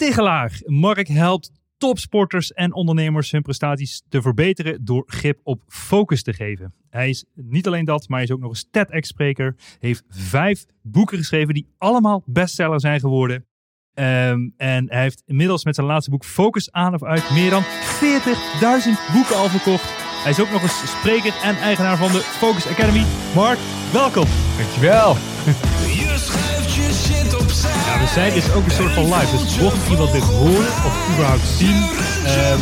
Tigelaar. Mark helpt topsporters en ondernemers hun prestaties te verbeteren door grip op focus te geven. Hij is niet alleen dat, maar hij is ook nog een TEDx-spreker. Heeft vijf boeken geschreven die allemaal bestseller zijn geworden. Ehm, en hij heeft inmiddels met zijn laatste boek Focus aan of uit meer dan 40.000 boeken al verkocht. Hij is ook nog eens spreker en eigenaar van de Focus Academy. Mark, welkom. Dankjewel. Ja, we zijn dus ook een soort van live. Dus mocht iemand dit horen of überhaupt zien, ehm,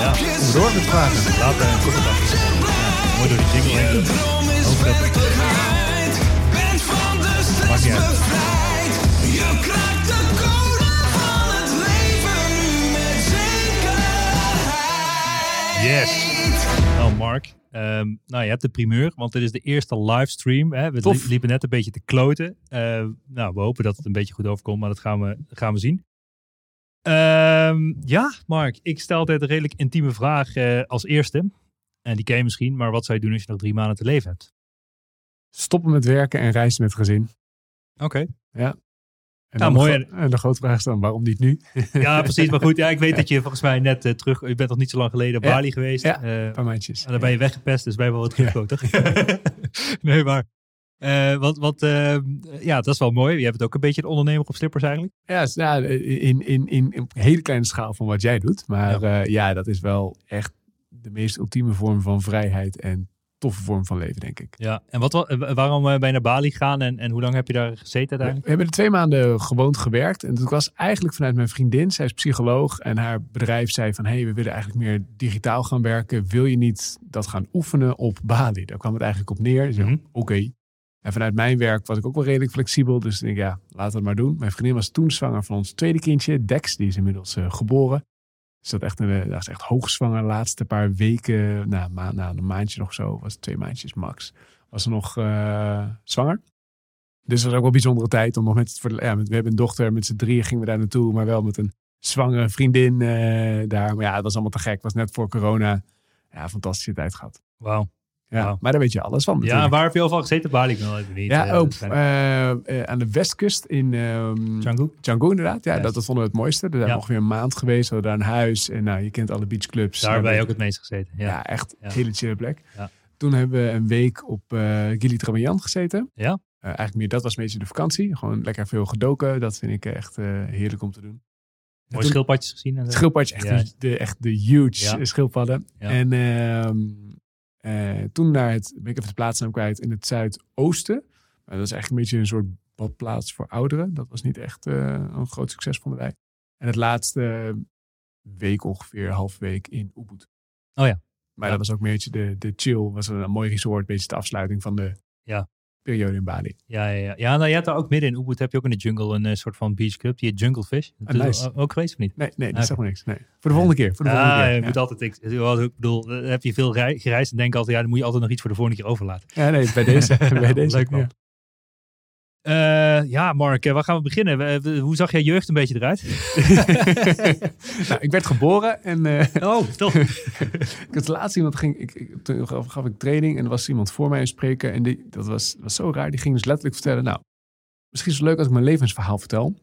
ja, door met vragen. Laat een comment achter. Ja, mooi door die jingle heen. Hopen dat het Bent van de maakt stress niet uit. Yes. Nou, Mark. ehm, nou, je hebt de primeur, want dit is de eerste livestream. Hè? We Tof. liepen net een beetje te kloten. Eh, nou, we hopen dat het een beetje goed overkomt, maar dat gaan we, gaan we zien. Ehm, ja, Mark, ik stel altijd een redelijk intieme vraag eh, als eerste. En die ken je misschien, maar wat zou je doen als je nog drie maanden te leven hebt? Stoppen met werken en reizen met gezin. Oké. En Nou, mooi. De, en de grote vraag is dan, waarom niet nu? Ja, precies. Maar goed, ja, ik weet dat je volgens mij net eh, terug... Je bent nog niet zo lang geleden op Ja. Bali geweest. Ja. Eh, Een paar maandjes. En dan ben je weggepest, dus je wel wat teruggekomen, toch? nee, maar... eh want want ja, dat is wel mooi. Je bent ook een beetje een ondernemer op slippers eigenlijk. Ja, in, in, in, hele kleine schaal van wat jij doet. Maar Ja. ja. ja, dat is wel echt de meest ultieme vorm van vrijheid en toffe vorm van leven, denk ik. Ja. En wat, wa- eh, waarom eh, ben je naar Bali gegaan en, en hoe lang heb je daar gezeten We uiteindelijk? hebben er twee maanden gewoond gewerkt. En dat was eigenlijk vanuit mijn vriendin. Zij is psycholoog. En haar bedrijf zei van... hey, we willen eigenlijk meer digitaal gaan werken. Wil je niet dat gaan oefenen op Bali? Daar kwam het eigenlijk op neer. Dus, Mhm. Oké. En vanuit mijn werk was ik ook wel redelijk flexibel. Dus ik denk, ja, laten we het maar doen. Mijn vriendin was toen zwanger van ons tweede kindje. Dex, die is inmiddels eh, geboren. Dus dat, echt een, eh, dat is echt hoogzwanger. De laatste paar weken, nou, ma na een maandje nog zo, was twee maandjes max. Was ze nog eh, zwanger. Dus dat was ook wel een bijzondere tijd om nog met, ja, met- we hebben een dochter, met z'n drieën gingen we daar naartoe, maar wel met een zwangere vriendin eh, daar. Maar ja, het was allemaal te gek. Was net voor corona. Ja, fantastische tijd gehad. Wauw. Ja, maar daar weet je alles van. Ja, waar heb je al van gezeten? Bali, ik wil even niet. Ja, eh, ook dat zijn- eh, eh, aan de westkust in ehm Canggu? Canggu inderdaad. Ja, dat, dat vonden we het mooiste. Daar zijn Ja. ongeveer een maand geweest. We hadden daar een huis. En nou, je kent alle beachclubs. Daar Ja, ben je we- ook het meest gezeten. Ja. Ja, echt Ja. een hele chille plek. Ja. Toen hebben we een week op eh Gili gezeten. Ja? Eigenlijk meer, dat was een beetje de vakantie. Gewoon lekker veel gedoken. Dat vind ik echt heerlijk om te doen. Mooie schildpadjes gezien. En zo. Schildpadje, echt, Ja. de, echt de huge Ja. schildpadden. Ja. En ehm, eh, toen naar het, ben ik even de plaatsnaam kwijt, in het zuidoosten. Dat is eigenlijk een beetje een soort badplaats voor ouderen. Dat was niet echt eh, een groot succes, vonden wij. En het laatste week ongeveer, half week in Ubud. Oh ja. Maar Ja. dat was ook een beetje de, de chill, was een, mooi resort, een beetje de afsluiting van de Ja. Periode in Bali. Ja, ja, ja. ja nou, je hebt daar ook midden in Ubud heb je ook in de jungle een eh, soort van beachclub. Die heet Jungle Fish. Dat Ah, is nice. ook- ook geweest of niet? Nee, nee, dat Oké. zeg maar niks. Nee. Voor de volgende keer. Voor de volgende Ja, keer. je Ja. moet altijd, ik, ik bedoel, dan heb je veel rei- gereisd en denk altijd, ja, dan moet je altijd nog iets voor de volgende keer overlaten. ja, nee, bij deze. bij deze. Leuk man. ja. Eh, ja, Mark, eh, waar gaan we beginnen? Hoe zag jij jeugd een beetje eruit? nou, ik werd geboren en eh, Oh, toch? ik had laatst iemand ging, ik, ik, toen gaf, ik training en er was iemand voor mij een spreker en die, dat was, was zo raar. Die ging dus letterlijk vertellen, nou, misschien is het leuk als ik mijn levensverhaal vertel.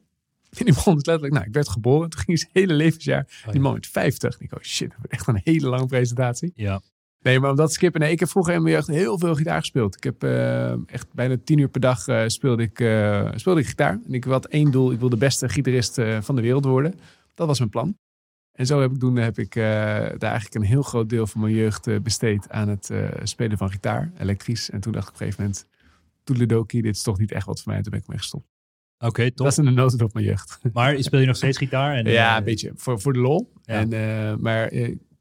En die man is letterlijk, nou, ik werd geboren. Toen ging zijn hele levensjaar. ja. Die man werd 50. En ik, oh shit, dat wordt echt een hele lange presentatie. Ja. Nee, maar om dat te skippen. Nee, ik heb vroeger in mijn jeugd heel veel gitaar gespeeld. Ik heb eh, echt bijna tien uur per dag eh, speelde, ik, eh, speelde ik gitaar. En ik had één doel. Ik wil de beste gitarist van de wereld worden. Dat was mijn plan. En zo heb ik toen heb ik daar eigenlijk een heel groot deel van mijn jeugd besteed aan het spelen van gitaar, elektrisch. En toen dacht ik op een gegeven moment, toedeledokie, dit is toch niet echt wat voor mij. Toen ben ik mee gestopt. Oké, Dat top. is een notendop op mijn jeugd. Maar speel je nog steeds gitaar? En, ja, een beetje voor, voor de lol. Ja. En, maar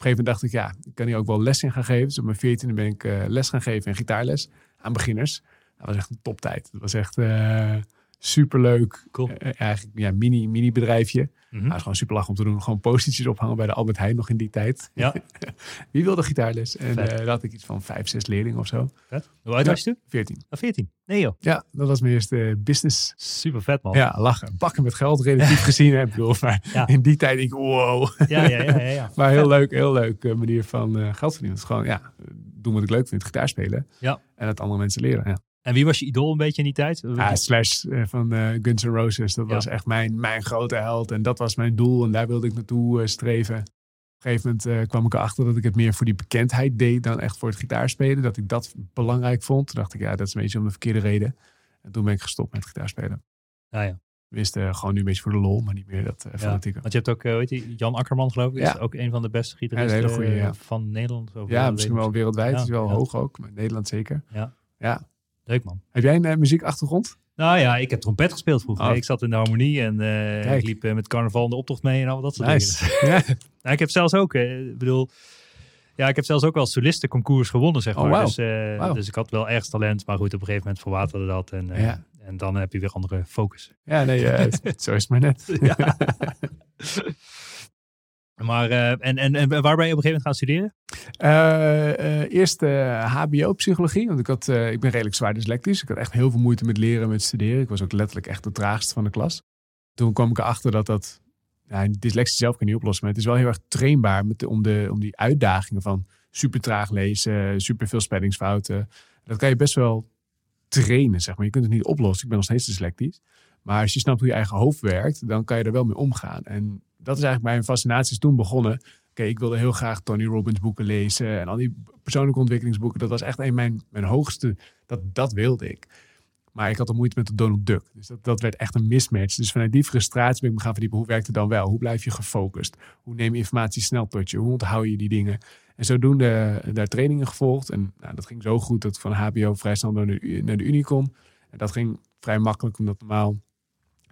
een gegeven moment dacht ik, ja, ik kan hier ook wel les in gaan geven. Dus op mijn veertiende ben ik eh, les gaan geven en gitaarles aan beginners. Dat was echt een toptijd. Dat was echt eh superleuk. Cool. Eh, eigenlijk ja, mini, mini bedrijfje. Maar het is gewoon super lach om te doen. Gewoon postertjes ophangen bij de Albert Heijn nog in die tijd. Ja. Wie wilde gitaarles? En Vet. eh daar had ik iets van vijf, zes leerlingen of zo. Vet. Hoe oud was je toen? Veertien. Ah, 14. Nee joh. Ja, dat was mijn eerste business. Super vet man. Ja, lachen. Bakken met geld, relatief gezien. Hè. Ik bedoel, maar Ja. in die tijd denk ik, wow. Ja, ja, ja. ja, ja. Maar heel leuk, heel leuk eh, manier van eh, geld verdienen. Het is gewoon, ja, doen wat ik leuk vind, gitaar spelen. Ja. En het andere mensen leren. Ja, En wie was je idool een beetje in die tijd? ja Slash eh, van eh, Guns N' Roses, dat Ja. was echt mijn, mijn grote held. En dat was mijn doel en daar wilde ik naartoe eh, streven. Op een gegeven moment kwam ik erachter dat ik het meer voor die bekendheid deed dan echt voor het gitaarspelen. Dat ik dat belangrijk vond. Toen dacht ik, ja, dat is een beetje om de verkeerde reden. En toen ben ik gestopt met gitaarspelen. Ja, ja. Wist gewoon nu een beetje voor de lol, maar niet meer dat Ja. fanatieke. Want je hebt ook, weet je, Jan Akkerman geloof ik, Ja. is ook een van de beste gitaristen goeie, van Nederland. Of Ja, misschien wel wereldwijd. Is wel hoog ook, maar Nederland zeker. Ja. ja. Leuk man. Heb jij een eh, muziekachtergrond? Nou ja, ik heb trompet gespeeld vroeger. Oh. Ik zat in de harmonie en eh, ik liep eh, met carnaval in de optocht mee en al dat soort dingen. Ja. Nou, ik heb zelfs ook, ik bedoel, ja, ik heb zelfs ook wel solistenconcours gewonnen, zeg Oh, maar. Dus, dus ik had wel ergens talent, maar goed, op een gegeven moment verwaterde dat. En, Ja. en dan heb je weer andere focus. Ja, nee, zo is het maar net. Maar, eh, en, en, en waar ben je op een gegeven moment gaan studeren? Eh, eh, eerst HBO-psychologie, want ik, had, ik ben redelijk zwaar dyslectisch. Ik had echt heel veel moeite met leren en met studeren. Ik was ook letterlijk echt de traagste van de klas. Toen kwam ik erachter dat dat, dyslexie zelf kan je niet oplossen, maar het is wel heel erg trainbaar met om, de, om die uitdagingen van super traag lezen, super veel spellingsfouten. Dat kan je best wel trainen, zeg maar. Je kunt het niet oplossen. Ik ben nog steeds dyslectisch. Maar als je snapt hoe je eigen hoofd werkt, dan kan je er wel mee omgaan. En dat is eigenlijk mijn fascinatie toen begonnen. Oké, ik wilde heel graag Tony Robbins boeken lezen en al die persoonlijke ontwikkelingsboeken. Dat was echt een mijn, mijn hoogste, dat, dat wilde ik. Maar ik had er moeite met de Donald Duck. Dus dat, dat werd echt een mismatch. Dus vanuit die frustratie ben ik me gaan verdiepen. Hoe werkt het dan wel? Hoe blijf je gefocust? Hoe neem je informatie snel tot je? Hoe onthoud je die dingen? En zodoende eh, daar trainingen gevolgd. En nou, dat ging zo goed dat van HBO vrij snel naar de, naar de Unie kon. En dat ging vrij makkelijk, omdat normaal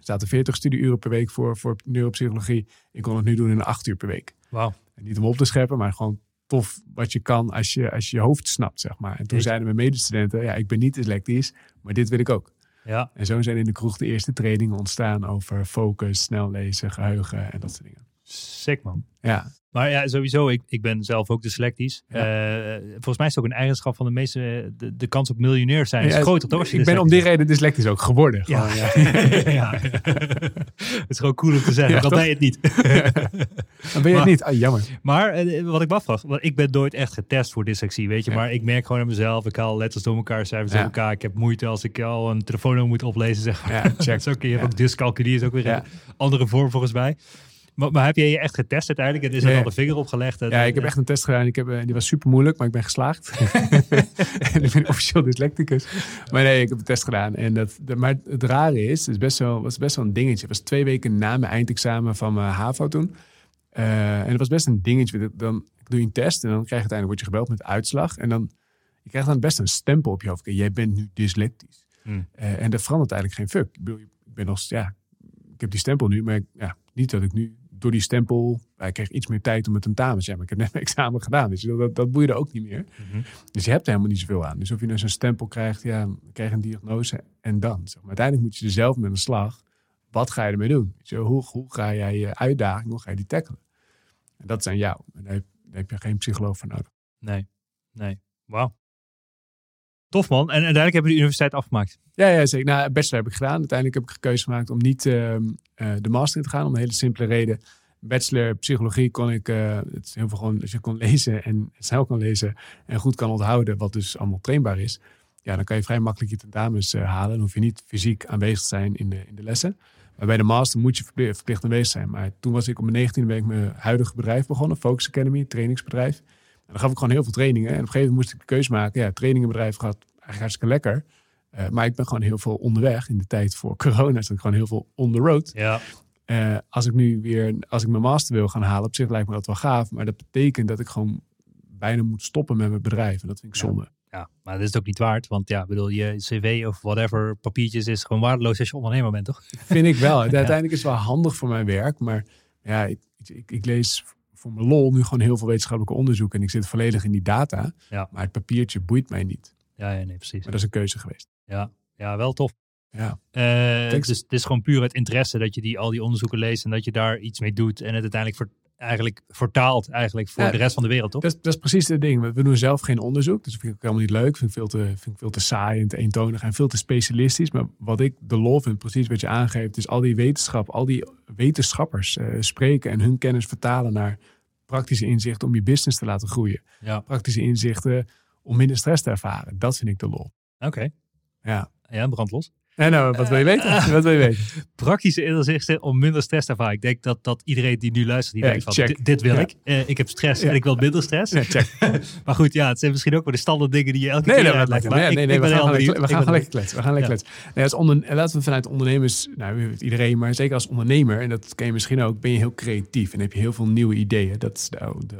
zaten 40 studieuren per week voor, voor neuropsychologie. Ik kon het nu doen in 8 uur per week. Wauw. Niet om op te scheppen, maar gewoon tof wat je kan als je als je, je hoofd snapt, zeg maar. En toen Jeetje. zeiden mijn medestudenten, ja, ik ben niet dyslectisch, maar dit wil ik ook. Ja, En zo zijn in de kroeg de eerste trainingen ontstaan over focus, snel lezen, geheugen en dat soort dingen. sick man. Ja, Maar ja, sowieso, ik, ik ben zelf ook dyslectisch. Eh, volgens mij is het ook een eigenschap van de meeste, de, de kans op miljonair zijn is Ja, groter, toch? ik ben om die reden dyslectisch ook geworden. Ja. Gewoon, ja. ja. Het is gewoon cool om te zeggen, dat ben je het niet. Dan ben je Maar- het niet. Ah, jammer. Maar eh, wat ik me afvraag, want ik ben nooit echt getest voor dyslexie, weet je. Maar ik merk gewoon aan mezelf, ik haal letters door elkaar, cijfers door elkaar. Ik heb moeite als ik al een telefoonnummer moet oplezen, zeg maar. Ja, Dat check. is ook, je hebt ook dyscalculie, is ook weer een andere vorm volgens mij. Maar, maar heb jij je echt getest uiteindelijk? En is er Ja. al de vinger opgelegd? Ja, ik heb en- echt een test gedaan. Ik heb, eh, die was super moeilijk, maar ik ben geslaagd. en ik ben officieel dyslecticus. Maar nee, ik heb een test gedaan. En dat, de- maar het rare is, het is best wel, was best wel een dingetje. Het was twee weken na mijn eindexamen van mijn HAVO toen. Eh, en het was best een dingetje. Dan doe je een test en dan krijg je uiteindelijk word je gebeld met uitslag. En dan je krijgt dan best een stempel op je hoofd. Oké, jij bent nu dyslectisch. Hmm. Eh, en dat verandert eigenlijk geen fuck. Ik, bedoel, ik ben nog, ja, ik heb die stempel nu, maar ik- ja, niet dat ik nu door die stempel, ik kreeg iets meer tijd om het tentamen. Ja, maar ik heb net mijn examen gedaan, dus dat, dat, boeide ook niet meer. Mhm. Dus je hebt er helemaal niet zoveel aan. Dus of je nou zo'n stempel krijgt, ja, krijg een diagnose en dan. Zeg maar. Uiteindelijk moet je er zelf met een slag. Wat ga je ermee doen? Je, hoe, hoe ga jij je uitdaging, hoe ga je die tackelen? En dat is aan jou. En daar heb, daar heb je geen psycholoog voor nodig. Nee, nee. Wauw. Tof man. En uiteindelijk heb je de universiteit afgemaakt. Ja, ja, zeker. Nou, bachelor heb ik gedaan. Uiteindelijk heb ik de keuze gemaakt om niet ehm, eh, de master in te gaan. Om een hele simpele reden. Bachelor psychologie kon ik, eh, het is heel veel gewoon, als je kon lezen en snel kan lezen en goed kan onthouden, wat dus allemaal trainbaar is. ja, dan kan je vrij makkelijk je tentamens eh, halen. Dan hoef je niet fysiek aanwezig te zijn in de, in de lessen. Maar bij de master moet je verplicht, verplicht aanwezig zijn. Maar toen was ik op mijn 19e ben ik mijn huidige bedrijf begonnen. Focus Academy, trainingsbedrijf. En dan gaf ik gewoon heel veel trainingen. En op een gegeven moment moest ik de keuze maken. Ja, trainingenbedrijf gaat eigenlijk hartstikke lekker. Eh, maar ik ben gewoon heel veel onderweg. In de tijd voor corona zat ik gewoon heel veel on the road. Ja, Eh, als ik nu weer, als ik mijn master wil gaan halen, op zich lijkt me dat wel gaaf. Maar dat betekent dat ik gewoon bijna moet stoppen met mijn bedrijf. En dat vind ik zonde. ja, maar dat is het ook niet waard. Want ja, bedoel, je cv of whatever, papiertjes is gewoon waardeloos als je ondernemer bent, toch? Vind ik wel. Uiteindelijk is het wel handig voor mijn werk. Maar ja, ik, ik, ik lees voor mijn lol nu gewoon heel veel wetenschappelijke onderzoek. En ik zit volledig in die data. Ja. Maar het papiertje boeit mij niet. Ja, ja nee, precies. Maar dat is een keuze geweest. Ja, ja wel tof. Ja, Eh, dus het is gewoon puur het interesse dat je die, al die onderzoeken leest en dat je daar iets mee doet. En het uiteindelijk voor, eigenlijk vertaalt eigenlijk voor Ja, de rest van de wereld, toch? dat, is- dat is precies het ding. We, doen zelf geen onderzoek. Dus dat vind ik ook helemaal niet leuk. Vind ik veel te, vind ik veel te saai en te eentonig en veel te specialistisch. Maar wat ik de lol vind, precies wat je aangeeft, is al die wetenschap, al die wetenschappers eh, spreken en hun kennis vertalen naar praktische inzichten om je business te laten groeien. Ja, Praktische inzichten om minder stress te ervaren. Dat vind ik de lol. oké. Ja. Ja, brandlos. En nou, wat wil je weten? Wat wil je weten? Praktische inzichten om minder stress te ervaren. Ik denk dat, dat iedereen die nu luistert, die Ja, denkt van, dit, wil Ja. ik. Eh, ik heb stress Ja. en ik wil minder stress. Check. maar goed, ja, het zijn misschien ook wel de standaard dingen die je elke Nee, keer nee, uitlegt. nee, nee, ik- nee, we gaan, lekker- we gaan kletsen. We gaan lekker kletsen. Nee, als onder, laten we vanuit ondernemers, nou, iedereen, maar zeker als ondernemer, en dat ken je misschien ook, ben je heel creatief en heb je heel veel nieuwe ideeën. Dat is nou de,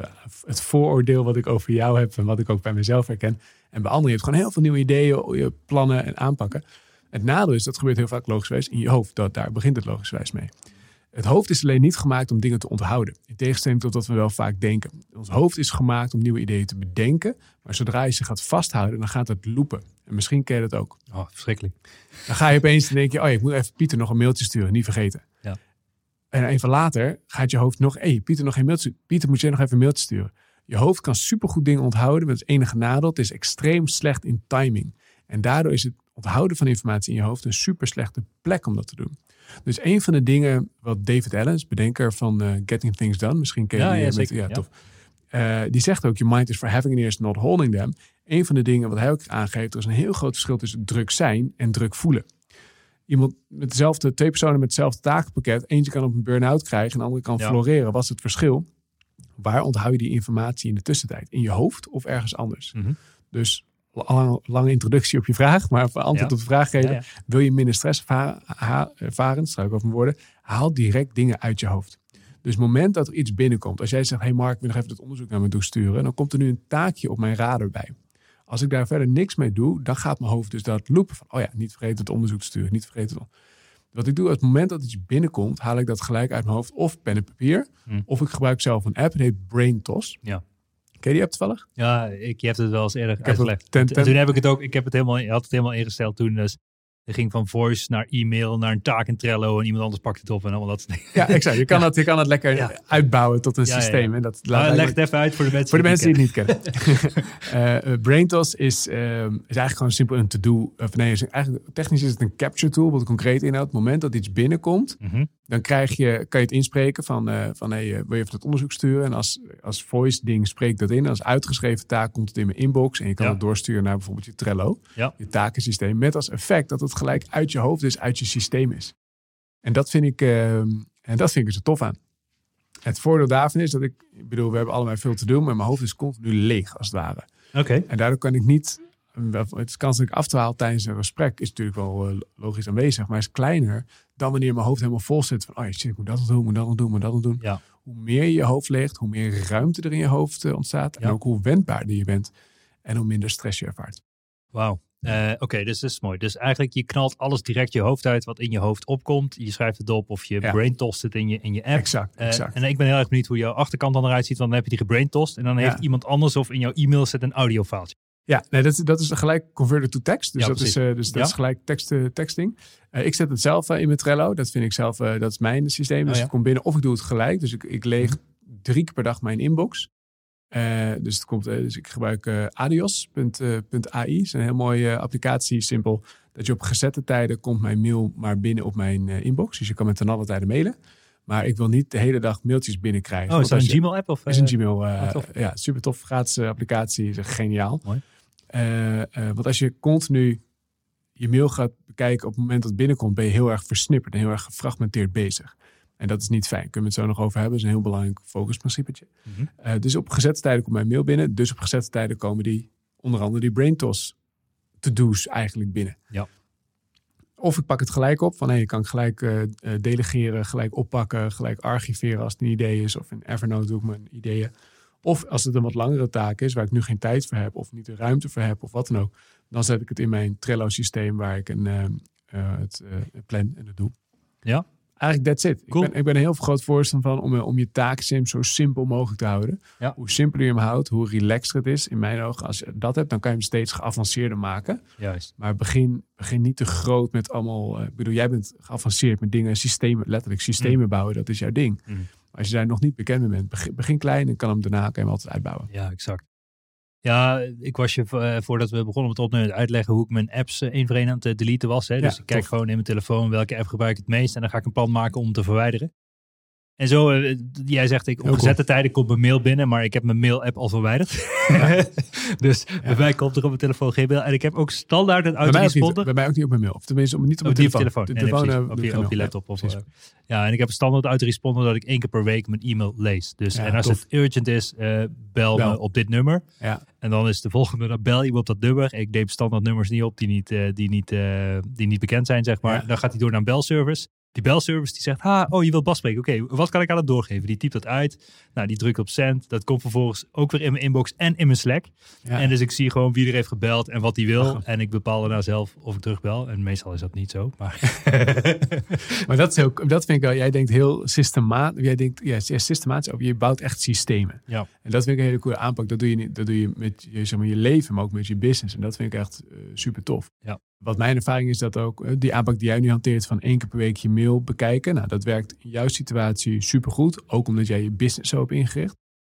het vooroordeel wat ik over jou heb en wat ik ook bij mezelf herken. En bij anderen, je hebt gewoon heel veel nieuwe ideeën, je plannen en aanpakken. Het nadeel is, dat gebeurt heel vaak logischwijs in je hoofd. Dat, daar begint het logischwijs mee. Het hoofd is alleen niet gemaakt om dingen te onthouden. In tegenstelling tot wat we wel vaak denken. Ons hoofd is gemaakt om nieuwe ideeën te bedenken. Maar zodra je ze gaat vasthouden, dan gaat het loopen. En misschien ken je dat ook. Oh, verschrikkelijk. Dan ga je opeens en denk je, oh ja, ik moet even Pieter nog een mailtje sturen. Niet vergeten. Ja. En even later gaat je hoofd nog, hé, hey, Pieter nog geen mailtje sturen. Pieter, moet jij nog even een mailtje sturen. Je hoofd kan supergoed dingen onthouden. Met het enige nadeel, het is extreem slecht in timing. En daardoor is het onthouden van informatie in je hoofd een super slechte plek om dat te doen. Dus een van de dingen wat David Allen, bedenker van eh, Getting Things Done, misschien ken je Ja, die, ja, eh, met- ja, tof. Eh, die zegt ook, your mind is for having ears, not holding them. Een van de dingen wat hij ook aangeeft, er is een heel groot verschil tussen druk zijn en druk voelen. Iemand met dezelfde, twee personen met hetzelfde takenpakket, eentje kan op een burn-out krijgen en de andere kan Ja. floreren. Wat is het verschil? Waar onthoud je die informatie in de tussentijd? In je hoofd of ergens anders? Mhm. Dus lange, lange introductie op je vraag, maar voor antwoord Ja. op de vraag geven. Ja. Wil je minder stress ervaren, struik over mijn woorden, haal direct dingen uit je hoofd. Dus het moment dat er iets binnenkomt, als jij zegt, hey Mark, ik wil nog even het onderzoek naar me toe sturen, dan komt er nu een taakje op mijn radar bij. Als ik daar verder niks mee doe, dan gaat mijn hoofd dus dat loopen van, oh ja, niet vergeten het onderzoek te sturen, niet vergeten het. Wat ik doe, op het moment dat iets binnenkomt, haal ik dat gelijk uit mijn hoofd, of pen en papier, Hm. of ik gebruik zelf een app, het heet BrainTos. Ja. Ken je die app toevallig? Ja, ik, je hebt het wel eens eerder heb uitgelegd. het ten- En ten- toen heb ik het ook, ik heb het helemaal, had het helemaal ingesteld toen. Dus het ging van voice naar e-mail, naar een taak in Trello en iemand anders pakt het op en allemaal dat. Ja, exact. Je kan, Ja. het, je kan het lekker Ja. uitbouwen tot een Ja, systeem. En dat laat leg het even uit voor de mensen Voor de mensen die het het niet kennen. Eh, eh, BrainTos is, ehm, is eigenlijk gewoon simpel een to-do. Of nee, is eigenlijk, technisch is het een capture tool. Wat concreet inhoudt. Het moment dat iets binnenkomt, Mhm. Dan krijg je, kan je het inspreken van, eh, van hey, eh, wil je even het onderzoek sturen? En als, als voice ding spreekt dat in. Als uitgeschreven taak komt het in mijn inbox. En je kan Ja. het doorsturen naar bijvoorbeeld je Trello. Ja. Je takensysteem. Met als effect dat het gelijk uit je hoofd is, uit je systeem is. En dat vind ik, ehm, en dat vind ik er zo tof aan. Het voordeel daarvan is dat ik, ik bedoel, we hebben allemaal veel te doen, maar mijn hoofd is continu leeg als het ware. Oké. En daardoor kan ik niet, het kans dat ik afdwaal tijdens een gesprek is natuurlijk wel eh, logisch aanwezig, maar is kleiner dan wanneer mijn hoofd helemaal vol zit van, oh shit, ik moet dat doen, moet dat doen, moet dat doen. Ja. Hoe meer je je hoofd leegt, hoe meer ruimte er in je hoofd eh, ontstaat en ook hoe wendbaarder je bent en hoe minder stress je ervaart. Wauw. Eh, Oké, dus dat is mooi. Dus eigenlijk je knalt alles direct je hoofd uit wat in je hoofd opkomt. Je schrijft het op of je Ja. braintost het in je, in je app. Exact, Eh, exact. en ik ben heel erg benieuwd hoe jouw achterkant dan eruit ziet. Want dan heb je die gebraintost. En dan heeft iemand anders of in jouw e-mail zit een audiofaaltje. Ja, nee, dat, is- dat is gelijk converted to text. Dus Ja, dat, is, eh, dus dat Ja. is gelijk tekst, eh, texting. Eh, ik zet het zelf in mijn Trello. Dat vind ik zelf, dat is mijn systeem. Dus Oh, ja. het komt binnen of ik doe het gelijk. Dus ik, ik leeg drie keer per dag mijn inbox. Dus, het komt, dus ik gebruik adios.ai. Het is een heel mooie applicatie, simpel. Dat je op gezette tijden komt mijn mail maar binnen op mijn inbox. Dus je kan met ten alle tijden mailen. Maar ik wil niet de hele dag mailtjes binnenkrijgen. Oh, is dat een je- Gmail app? Of, is een Gmail. tof. ja, super tof. Gratis applicatie. Is geniaal. Mooi. Eh, eh, want als je continu je mail gaat bekijken op het moment dat het binnenkomt, ben je heel erg versnipperd en heel erg gefragmenteerd bezig. En dat is niet fijn. Kunnen we het zo nog over hebben. Dat is een heel belangrijk focusprincipetje. Mhm. Eh, dus op gezette tijden komt mijn mail binnen. Dus op gezette tijden komen die, onder andere die brain toss to-do's eigenlijk binnen. Ja. Of ik pak het gelijk op. Van hé, je kan ik gelijk delegeren, gelijk oppakken, gelijk archiveren als het een idee is. Of in Evernote doe ik mijn ideeën. Of als het een wat langere taak is, waar ik nu geen tijd voor heb, of niet de ruimte voor heb, of wat dan ook. Dan zet ik het in mijn Trello-systeem waar ik een, eh, eh, het eh, plan en het doe. Ja. Eigenlijk that's it. Cool. Ik, ben, ik ben er heel groot voorstander van om, eh, om je taaksim zo simpel mogelijk te houden. Ja. Hoe simpeler je hem houdt, hoe relaxed het is. In mijn ogen, als je dat hebt, dan kan je hem steeds geavanceerder maken. Juist. Maar begin, begin niet te groot met allemaal... ik bedoel, jij bent geavanceerd met dingen, systemen, letterlijk systemen bouwen. Dat is jouw ding. Mm. Als je daar nog niet bekend mee bent, begin, begin klein en kan hem daarna kan je hem altijd uitbouwen. Ja, exact. Ja, ik was je eh, voordat we begonnen met opnemen uitleggen hoe ik mijn apps eh, één voor één aan het eh, deleten was. Hè. Dus Ja, ik kijk tof. gewoon in mijn telefoon welke app gebruik ik het meest en dan ga ik een plan maken om te verwijderen. En zo, eh, jij zegt ik op gezette tijden komt mijn mail binnen, maar ik heb mijn mail-app al verwijderd. dus bij mij komt er op mijn telefoon geen mail. En ik heb ook standaard een autoresponder. bij mij ook niet op mijn mail. Of tenminste, niet op mijn op je telefoon. De Nee, nee, telefoon, eh, op, je, op laptop. Of, precies. eh, ja, en ik heb een standaard autoresponder dat ik één keer per week mijn e-mail lees. Dus Ja, en als tof. het urgent is, eh, bel, Bel. me op dit nummer. Ja. En dan is de volgende, dan bel je me op dat nummer. Ik neem standaard nummers niet op die niet, die niet, die niet bekend zijn, zeg maar. Ja. Dan gaat hij door naar een belservice. Die belservice die zegt, ah, oh, je wilt Bas spreken. Oké, wat kan ik aan het doorgeven? Die typt dat uit. Nou, die drukt op send. Dat komt vervolgens ook weer in mijn inbox en in mijn Slack. Ja. En dus ik zie gewoon wie er heeft gebeld en wat hij wil. Ach. En ik bepaal daarna zelf of ik terugbel. En meestal is dat niet zo. Maar Maar dat, is ook, dat vind ik wel, jij denkt heel systematisch, jij denkt ja, systematisch over, je bouwt echt systemen. Ja. En dat vind ik een hele coole aanpak. Dat doe je, niet, dat doe je met je, zeg maar, je leven, maar ook met je business. En dat vind ik echt eh, super tof. Ja. Wat mijn ervaring is dat ook, eh, die aanpak die jij nu hanteert van één keer per week je mail bekijken. Nou, dat werkt in jouw situatie supergoed. Ook omdat jij je business zo hebt ingericht.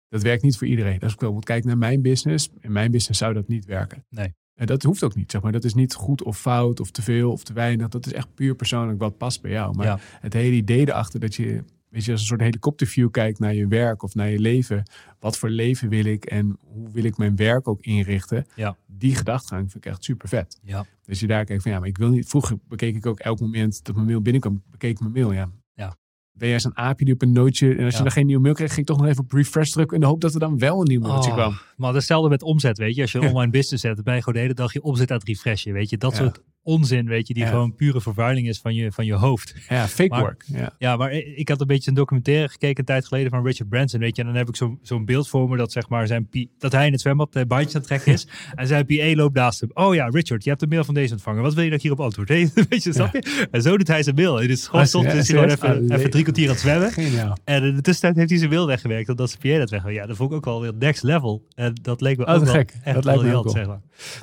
Dat werkt niet voor iedereen. Als ik bijvoorbeeld kijk naar mijn business, in mijn business zou dat niet werken. Nee. En dat hoeft ook niet, zeg maar. Dat is niet goed of fout of te veel of te weinig. Dat is echt puur persoonlijk wat past bij jou. Maar Ja. het hele idee erachter dat je, weet je, als een soort helikopterview kijkt naar je werk of naar je leven. Wat voor leven wil ik en hoe wil ik mijn werk ook inrichten? Ja. Die gedachtegang vind ik echt super vet. ja, Dus je daar kijkt van ja, maar ik wil niet. Vroeger bekeek ik ook elk moment dat mijn mail binnenkwam, bekeek ik mijn mail. Ja. Ja. Ben jij zo'n aapje die op een nootje. En als Ja. je dan geen nieuwe mail kreeg, ging ik toch nog even op refresh drukken. In de hoop dat er dan wel een nieuw mailtje Oh, kwam. Maar hetzelfde met omzet, weet je. Als je een online business dan ben je gewoon de hele dag je omzet aan het refreshen, weet je. Dat Ja. soort onzin, weet je, die Ja. gewoon pure vervuiling is van je, van je hoofd. Ja, fake Maar- work. Ja. Ja, maar ik had een beetje een documentaire gekeken een tijd geleden van Richard Branson, weet je. En dan heb ik zo'n zo'n beeld voor me dat zeg maar zijn P- dat hij in het zwembad de bandje aan het trekken is. en zijn PA loopt naast hem. Oh ja, Richard, je hebt een mail van deze ontvangen. Wat wil je dat ik hierop antwoord? Hey, weet je, snap je? En zo doet hij zijn mail. Het is gewoon Ah, soms ja, is hij gewoon even, Ah, even drie kwartier aan het zwemmen. Geniaal. En in de tussentijd heeft hij zijn mail weggewerkt, omdat zijn PA dat weg. Ja, dat vond ik ook wel weer next level. En dat leek me Oh, ook wel gek. echt Dat briljant, ook wel. zeg maar.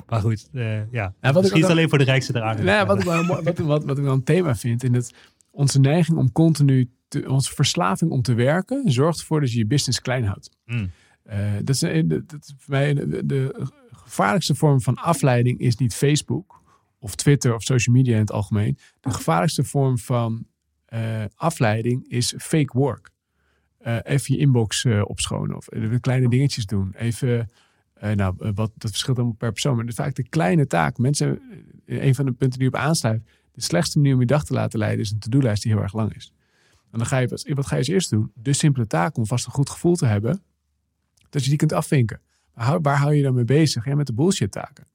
Maar goed, eh, ja. Wat ik Misschien is alleen voor de rijkste eraan. Nou ja, wat, ik wel, wat, wat, wat ik wel een thema vind, in het, onze neiging om continu, te, onze verslaving om te werken, zorgt ervoor dat je je business klein houdt. Mm. Eh, dat, is, dat is voor mij de, de gevaarlijkste vorm van afleiding is niet Facebook of Twitter of social media in het algemeen. De gevaarlijkste vorm van eh, afleiding is fake work. Eh, even je inbox eh, opschonen of even kleine dingetjes doen. Even, eh, nou, eh, wat, dat verschilt allemaal per persoon. Maar vaak de kleine taak. Mensen, eh, een van de punten die op aansluit. De slechtste manier om je dag te laten leiden is een to-do-lijst die heel erg lang is. En dan ga je, wat, wat ga je als eerst doen? De simpele taak om vast een goed gevoel te hebben. Dat je die kunt afvinken. Hou- waar hou je dan mee bezig? Ja, met de bullshit taken.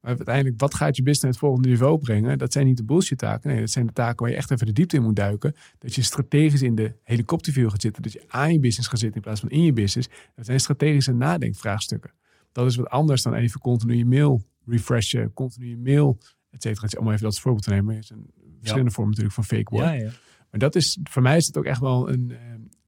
Maar uiteindelijk, wat gaat je business naar het volgende niveau brengen? Dat zijn niet de bullshit taken. Nee, dat zijn de taken waar je echt even de diepte in moet duiken. Dat je strategisch in de helikopterview gaat zitten. Dat je aan je business gaat zitten in plaats van in je business. Dat zijn strategische nadenkvraagstukken. Dat is wat anders dan even continu je mail refreshen. Continu je mail, et cetera. Om even dat voorbeeld te nemen. Er zijn verschillende vormen natuurlijk van fake work. Ja, ja. Maar dat is, voor mij is het ook echt wel een, eh,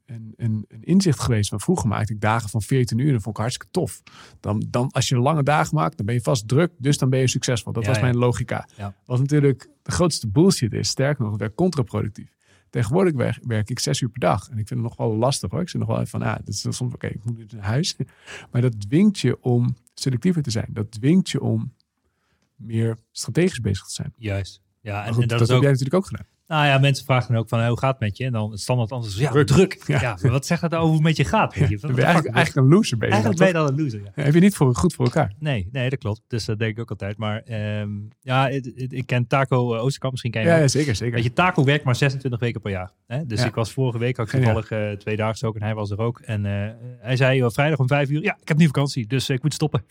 een, een, een inzicht geweest. Van vroeger maakte ik dagen van 14 uur. En dat vond ik hartstikke tof. Dan, dan, als je lange dagen maakt, dan ben je vast druk. Dus dan ben je succesvol. Dat was mijn logica. Wat natuurlijk de grootste bullshit is. Sterker nog, het werkt contraproductief. Tegenwoordig werk, werk ik zes uur per dag. En ik vind het nog wel lastig hoor. Ik zit nog wel even van, ah, dat is soms oké, ik moet nu naar huis. Maar dat dwingt je om selectiever te zijn. Dat dwingt je om meer strategisch bezig te zijn. Juist. Ja, en, goed, en dat, dat is heb ook, jij natuurlijk ook gedaan. Nou ja, mensen vragen dan ook van, hoe gaat het met je? En dan het standaard antwoord is, ja, Druk. druk. Ja. Ja. maar wat zegt dat over hoe het met je gaat? Weet je? Ben je eigenlijk, eigenlijk een loser ben je dan, Eigenlijk ben je dan een loser, ja. Heb je niet voor, goed voor elkaar. Nee, nee, dat klopt. Dus dat denk ik ook altijd. Maar ehm, ja, ik ken Taco eh, Oosterkamp, misschien ken je Ja, zeker, zeker. Weet je, Taco werkt maar 26 weken per jaar. Hè? Dus ik was vorige week ook Geniaal. toevallig eh twee dagen ook en hij was er ook. En eh, hij zei oh, vrijdag om vijf uur, ja, ik heb nu vakantie, dus ik moet stoppen.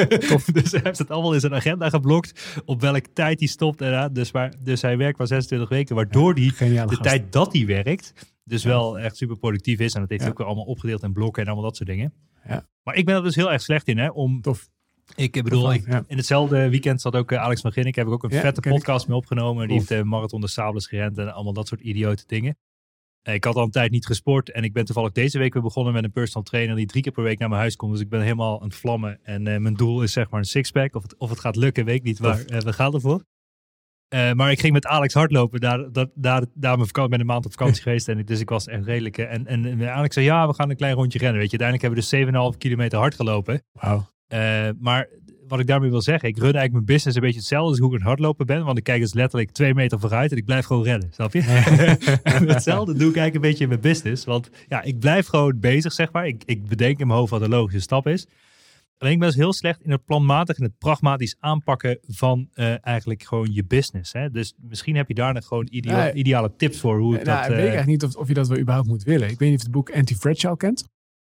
dus hij heeft het allemaal in zijn agenda geblokt, op welke tijd hij stopt. En, dus, maar, dus hij werkt maar 26 weken, waardoor Geniale de gast. tijd dat hij werkt, dus wel echt super productief is. En dat heeft ook weer allemaal opgedeeld in blokken en allemaal dat soort dingen. Ja. Maar ik ben er dus heel erg slecht in, hè, om Tof. ik eh, bedoel, Tof, ik, ja. in hetzelfde weekend zat ook eh, Alex van Ginnik. Heb ik ook een vette ken ik. podcast mee opgenomen. Die heeft de Marathon de Sables gerend en allemaal dat soort idiote dingen. Eh, Ik had al een tijd niet gesport en ik ben toevallig deze week weer begonnen met een personal trainer die drie keer per week naar mijn huis komt. Dus ik ben helemaal aan het vlammen en eh, mijn doel is zeg maar een sixpack. Of het, of het gaat lukken, weet ik niet, maar eh, we gaan ervoor. Eh, maar ik ging met Alex hardlopen. Daar, dat, daar, daar mijn vakantie, ben een maand op vakantie geweest. En ik, dus ik was echt redelijk. eh, En, en, en Alex zei, ja, we gaan een klein rondje rennen. Weet je, uiteindelijk hebben we dus 7,5 kilometer hard gelopen. Wauw. Eh, maar wat ik daarmee wil zeggen, ik run eigenlijk mijn business een beetje hetzelfde als hoe ik aan het hardlopen ben. Want ik kijk dus letterlijk twee meter vooruit en ik blijf gewoon rennen. Snap je? en hetzelfde doe ik eigenlijk een beetje in mijn business. Want ja, ik blijf gewoon bezig, zeg maar. Ik, ik bedenk in mijn hoofd wat een logische stap is. Alleen ik ben dus heel slecht in het planmatig en het pragmatisch aanpakken van eh, eigenlijk gewoon je business. Hè? Dus misschien heb je daar nog gewoon idea- ideale tips voor hoe ik nou, dat... ik weet eh, eigenlijk niet of, of je dat wel überhaupt moet willen. Ik weet niet of je het boek Anti-Fragile kent.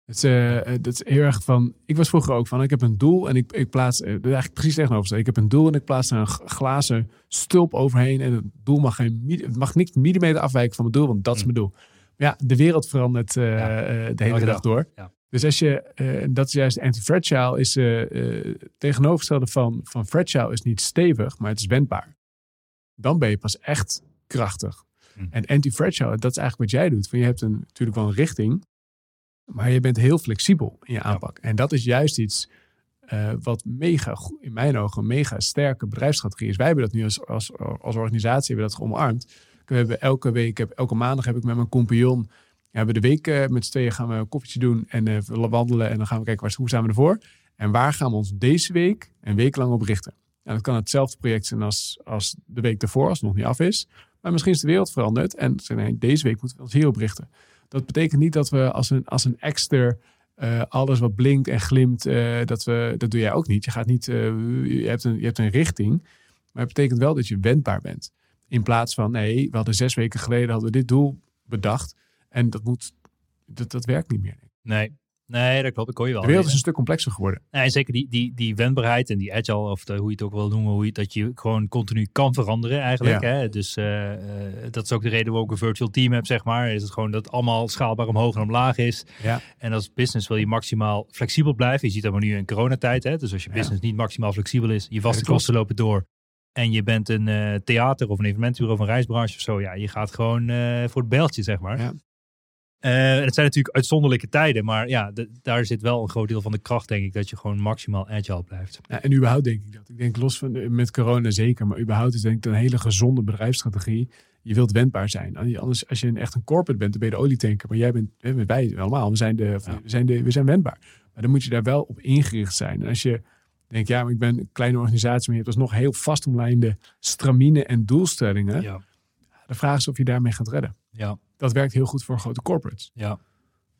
Het is, eh, eh, dat is heel erg van... Ik was vroeger ook van, ik heb een doel en ik, ik plaats... eh, eigenlijk precies tegenover. Ik heb een doel en ik plaats er een glazen stulp overheen. En het doel mag, geen, het mag niet millimeter afwijken van mijn doel, want dat is Mm. mijn doel. Maar ja, de wereld verandert eh, Ja. eh, de hele dag. door. Ja. Dus als je, en dat is juist anti-fragile, is eh, tegenovergestelde van, van fragile is niet stevig, maar het is wendbaar. Dan ben je pas echt krachtig. Hm. En anti-fragile, dat is eigenlijk wat jij doet. Van je hebt een, natuurlijk wel een richting, maar je bent heel flexibel in je aanpak. En dat is juist iets wat mega, in mijn ogen, een mega sterke bedrijfsstrategie is. Wij hebben dat nu als, als, als organisatie hebben dat geomarmd. We hebben elke week, heb, elke maandag heb ik met mijn compagnon, ja, we de week eh, met z'n tweeën gaan we een koffietje doen en eh, wandelen. En dan gaan we kijken, waar, hoe staan we ervoor? En waar gaan we ons deze week een week lang op richten? En dat kan hetzelfde project zijn als, als de week daarvoor, als het nog niet af is. Maar misschien is de wereld veranderd en nee, deze week moeten we ons hierop richten. Dat betekent niet dat we als een, als een extra eh, alles wat blinkt en glimt, dat, we, dat doe jij ook niet. Je, gaat niet je, hebt een, je hebt een richting, maar het betekent wel dat je wendbaar bent. In plaats van, nee, we hadden zes weken geleden hadden we dit doel bedacht en dat, moet, dat, dat werkt niet meer. Nee, nee, dat klopt. Ik hoor je wel. De wereld is een stuk complexer geworden. Nee, zeker die, die, die wendbaarheid en die agile, of de- hoe je het ook wil noemen, hoe je, dat je gewoon continu kan veranderen eigenlijk. Ja. Hè? Dus eh, eh, dat is ook de reden waarom ik een virtual team heb, zeg maar. Is het gewoon dat het allemaal schaalbaar omhoog en omlaag is. Ja. En als business wil je maximaal flexibel blijven. Je ziet dat maar nu in coronatijd. Hè? Dus als je Ja. business niet maximaal flexibel is, je vaste kosten lopen door. En je bent een eh, theater of een evenementenbureau of een reisbranche of zo. Ja, je gaat gewoon voor het bijltje, zeg maar. Eh, het zijn natuurlijk uitzonderlijke tijden, maar ja, de- daar zit wel een groot deel van de kracht, denk ik, dat je gewoon maximaal agile blijft. Ja, en überhaupt denk ik dat. Ik denk los van met corona zeker, maar überhaupt is denk ik een hele gezonde bedrijfsstrategie. Je wilt wendbaar zijn. Anders, als je een, echt een corporate bent, dan ben je de olietanker. Maar jij bent, wij allemaal, we zijn, de, Ja. we, zijn de, we zijn wendbaar. Maar dan moet je daar wel op ingericht zijn. En als je denkt, ja, maar ik ben een kleine organisatie, maar je hebt alsnog heel vastomlijnde stramine en doelstellingen. Ja, De vraag is of je daarmee gaat redden. ja, Dat werkt heel goed voor grote corporates. ja.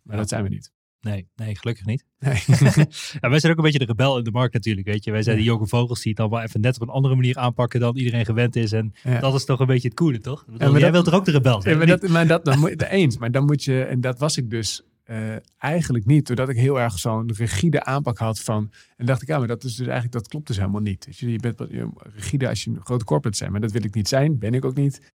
Maar Ja. dat zijn we niet. Nee, nee, gelukkig niet. Nee. Ja, wij zijn ook een beetje de rebel in de markt natuurlijk, weet je. Wij zijn Ja. die jonge vogels die het allemaal even net op een andere manier aanpakken dan iedereen gewend is. En Ja. dat is toch een beetje het coole, toch? Bedoel, jij dat- wilt er ook de rebel zijn? Ja, maar dat, maar dat dan moet, eens. Maar dan moet je, en dat was ik dus eh, eigenlijk niet, doordat ik heel erg zo'n rigide aanpak had van. En dacht ik, ja, maar dat is dus eigenlijk, dat klopt dus helemaal niet. Dus je, je bent rigide als je een grote corporate bent, maar dat wil ik niet zijn, ben ik ook niet.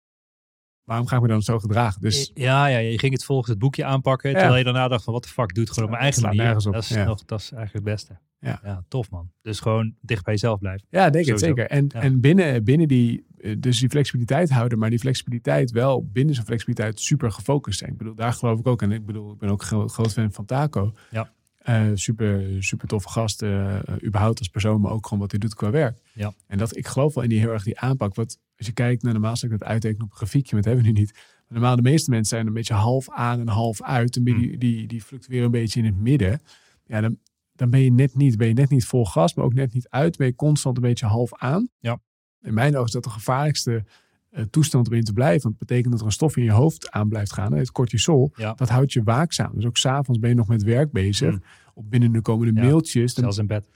Waarom ga ik me dan zo gedragen? Dus? Ja, ja, je ging het volgens het boekje aanpakken, Ja. terwijl je daarna dacht van, wat de fuck, doe het gewoon op mijn eigen manier. op, Dat is, ja. nog, dat is eigenlijk het beste. Ja. tof man. Dus gewoon dicht bij jezelf blijven. ja, denk het Sowieso. zeker. En, en binnen, binnen die, eh, dus die flexibiliteit houden, maar die flexibiliteit wel binnen zo'n flexibiliteit super gefocust zijn. Ik bedoel, daar geloof ik ook. En ik bedoel, ik ben ook gro- groot fan van Taco. Ja. Eh, super, super toffe gast, eh, überhaupt als persoon, maar ook gewoon wat hij doet qua werk. Ja. En dat, ik geloof wel in die heel erg die aanpak. Wat, als je kijkt naar normaal zou ik dat uittekenen op een grafiekje, maar dat hebben we nu niet. Maar normaal, de meeste mensen zijn een beetje half aan en half uit. En Hmm. die, die, die fluctueren een beetje in het midden. Ja, dan, dan ben je net niet, ben je net niet vol gas, maar ook net niet uit. Ben je constant een beetje half aan. Ja. In mijn ogen is dat de gevaarlijkste eh, toestand om in te blijven. Want het betekent dat er een stof in je hoofd aan blijft gaan. Het cortisol, Ja. dat houdt je waakzaam. Dus ook s'avonds ben je nog met werk bezig. Mm. Of binnen de komende Ja, mailtjes. Dan, Zelfs in bed.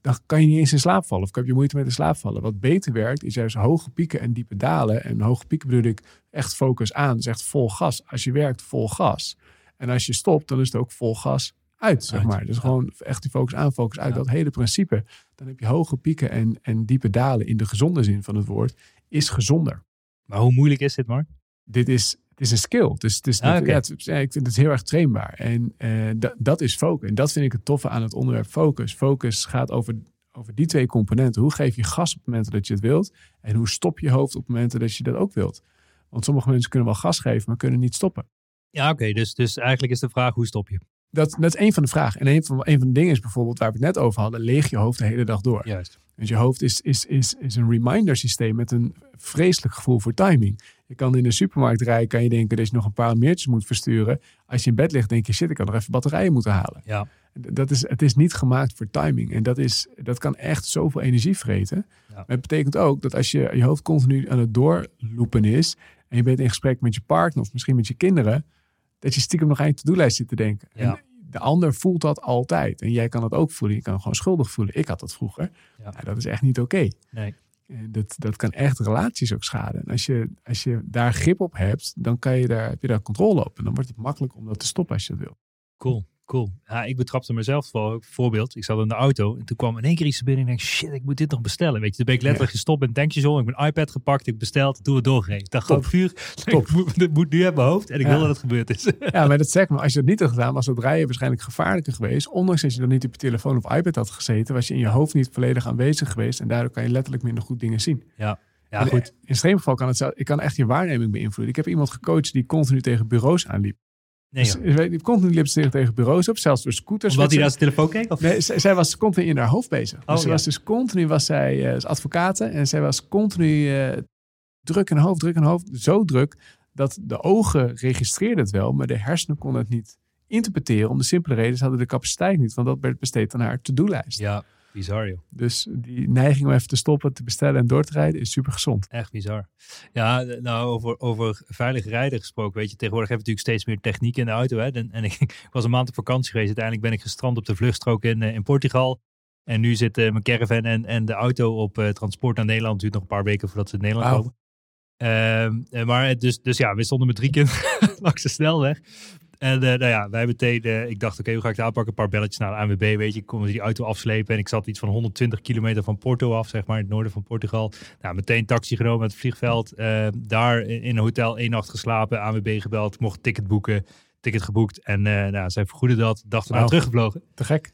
Dan kan je niet eens in slaap vallen. Of heb je moeite met in slaap vallen. Wat beter werkt, is juist hoge pieken en diepe dalen. En hoge pieken bedoel ik echt focus aan. Dus echt vol gas. Als je werkt, vol gas. En als je stopt, dan is het ook vol gas uit, zeg maar. Dus ja. gewoon echt die focus aan, focus uit. Ja. Dat hele principe. Dan heb je hoge pieken en, en diepe dalen in de gezonde zin van het woord. Is gezonder. Maar hoe moeilijk is dit, Mark? Dit is, is een skill. Dus het is, Ah, ja, het is- ja, ik vind het heel erg trainbaar. En eh, dat- is focus. En dat vind ik het toffe aan het onderwerp focus. Focus gaat over, over die twee componenten. Hoe geef je gas op momenten dat je het wilt? En hoe stop je hoofd op momenten dat je dat ook wilt? Want sommige mensen kunnen wel gas geven, maar kunnen niet stoppen. Ja, oké. dus, dus eigenlijk is de vraag, hoe stop je? Dat, dat is één van de vragen. En een van, een van de dingen is bijvoorbeeld, waar we het net over hadden, leeg je hoofd de hele dag door. Juist. Dus je hoofd is, is, is, is een reminder systeem met een vreselijk gevoel voor timing. Je kan in de supermarkt rijden, kan je denken dat je nog een paar mailtjes moet versturen. Als je in bed ligt, denk je, shit, ik kan nog even batterijen moeten halen. Ja. Dat is, het is niet gemaakt voor timing. En dat, is, dat kan echt zoveel energie vreten. Ja. Maar het betekent ook dat als je je hoofd continu aan het doorlopen is... en je bent in gesprek met je partner of misschien met je kinderen... dat je stiekem nog aan je to-do-lijst zit te denken. Ja. En de ander voelt dat altijd. En jij kan het ook voelen. Je kan gewoon schuldig voelen. Ik had dat vroeger. Ja. Nou, dat is echt niet oké. Nee. En dat, dat kan echt relaties ook schaden. En als je, als je daar grip op hebt, dan kan je daar, heb je daar controle op. En dan wordt het makkelijk om dat te stoppen als je dat wil. Cool, cool. Ja, ik betrapte mezelf wel. Ook Voorbeeld, ik zat in de auto en toen kwam in één keer iets binnen en ik denk, shit, ik moet dit nog bestellen. Weet je, toen ben ik letterlijk gestopt bij een tankstation. Ik heb mijn iPad gepakt, ik besteld, toen we doorgereden. Ik dacht Top. vuur, Top. ik moet, dit moet nu uit mijn hoofd en ik Ja. wil dat het gebeurd is. Ja, maar dat zeg maar, als je dat niet had gedaan, was dat rijden waarschijnlijk gevaarlijker geweest. Ondanks dat je dan niet op je telefoon of iPad had gezeten, was je in je hoofd niet volledig aanwezig geweest. En daardoor kan je letterlijk minder goed dingen zien. Ja, En goed. In extreem geval kan het zelf, ik kan echt je waarneming beïnvloeden. Ik heb iemand gecoacht die continu tegen bureaus aanliep. Nee, Dus, die continu liep ze tegen, bureaus op, zelfs door scooters. Omdat hij naar zijn telefoon keek? Of? Nee, zij, zij was continu in haar hoofd bezig. Dus Oh, ze ja. was dus continu, was zij eh, is advocate en zij was continu eh, druk in haar hoofd, druk in haar hoofd. Zo druk dat de ogen registreerden het wel, maar de hersenen konden het niet interpreteren. Om de simpele reden, ze hadden de capaciteit niet, want dat werd besteed aan haar to-do-lijst. Ja, bizar joh. Dus die neiging om even te stoppen, te bestellen en door te rijden is super gezond. Echt bizar. Ja, nou over, over veilig rijden gesproken. Weet je, tegenwoordig heb je natuurlijk steeds meer techniek in de auto. Hè? En, en ik, ik was een maand op vakantie geweest. Uiteindelijk ben ik gestrand op de vluchtstrook in, eh, in Portugal. En nu zit eh, mijn caravan en, en de auto op eh, transport naar Nederland. Het duurt nog een paar weken voordat ze in Nederland komen. Ehm, eh, maar dus, dus ja, we stonden met drie kinderen langs de snelweg. En eh, nou ja, wij meteen, eh, ik dacht, oké, hoe ga ik het aanpakken? Een paar belletjes naar de ANWB, weet je. Konden ze die auto afslepen. En ik zat iets van 120 kilometer van Porto af, zeg maar, in het noorden van Portugal. Nou, meteen taxi genomen met het vliegveld. eh, daar in een hotel één nacht geslapen, ANWB gebeld, mocht ticket boeken. Ticket geboekt en nou, zij vergoeden dat. Dacht erna teruggevlogen. Te gek.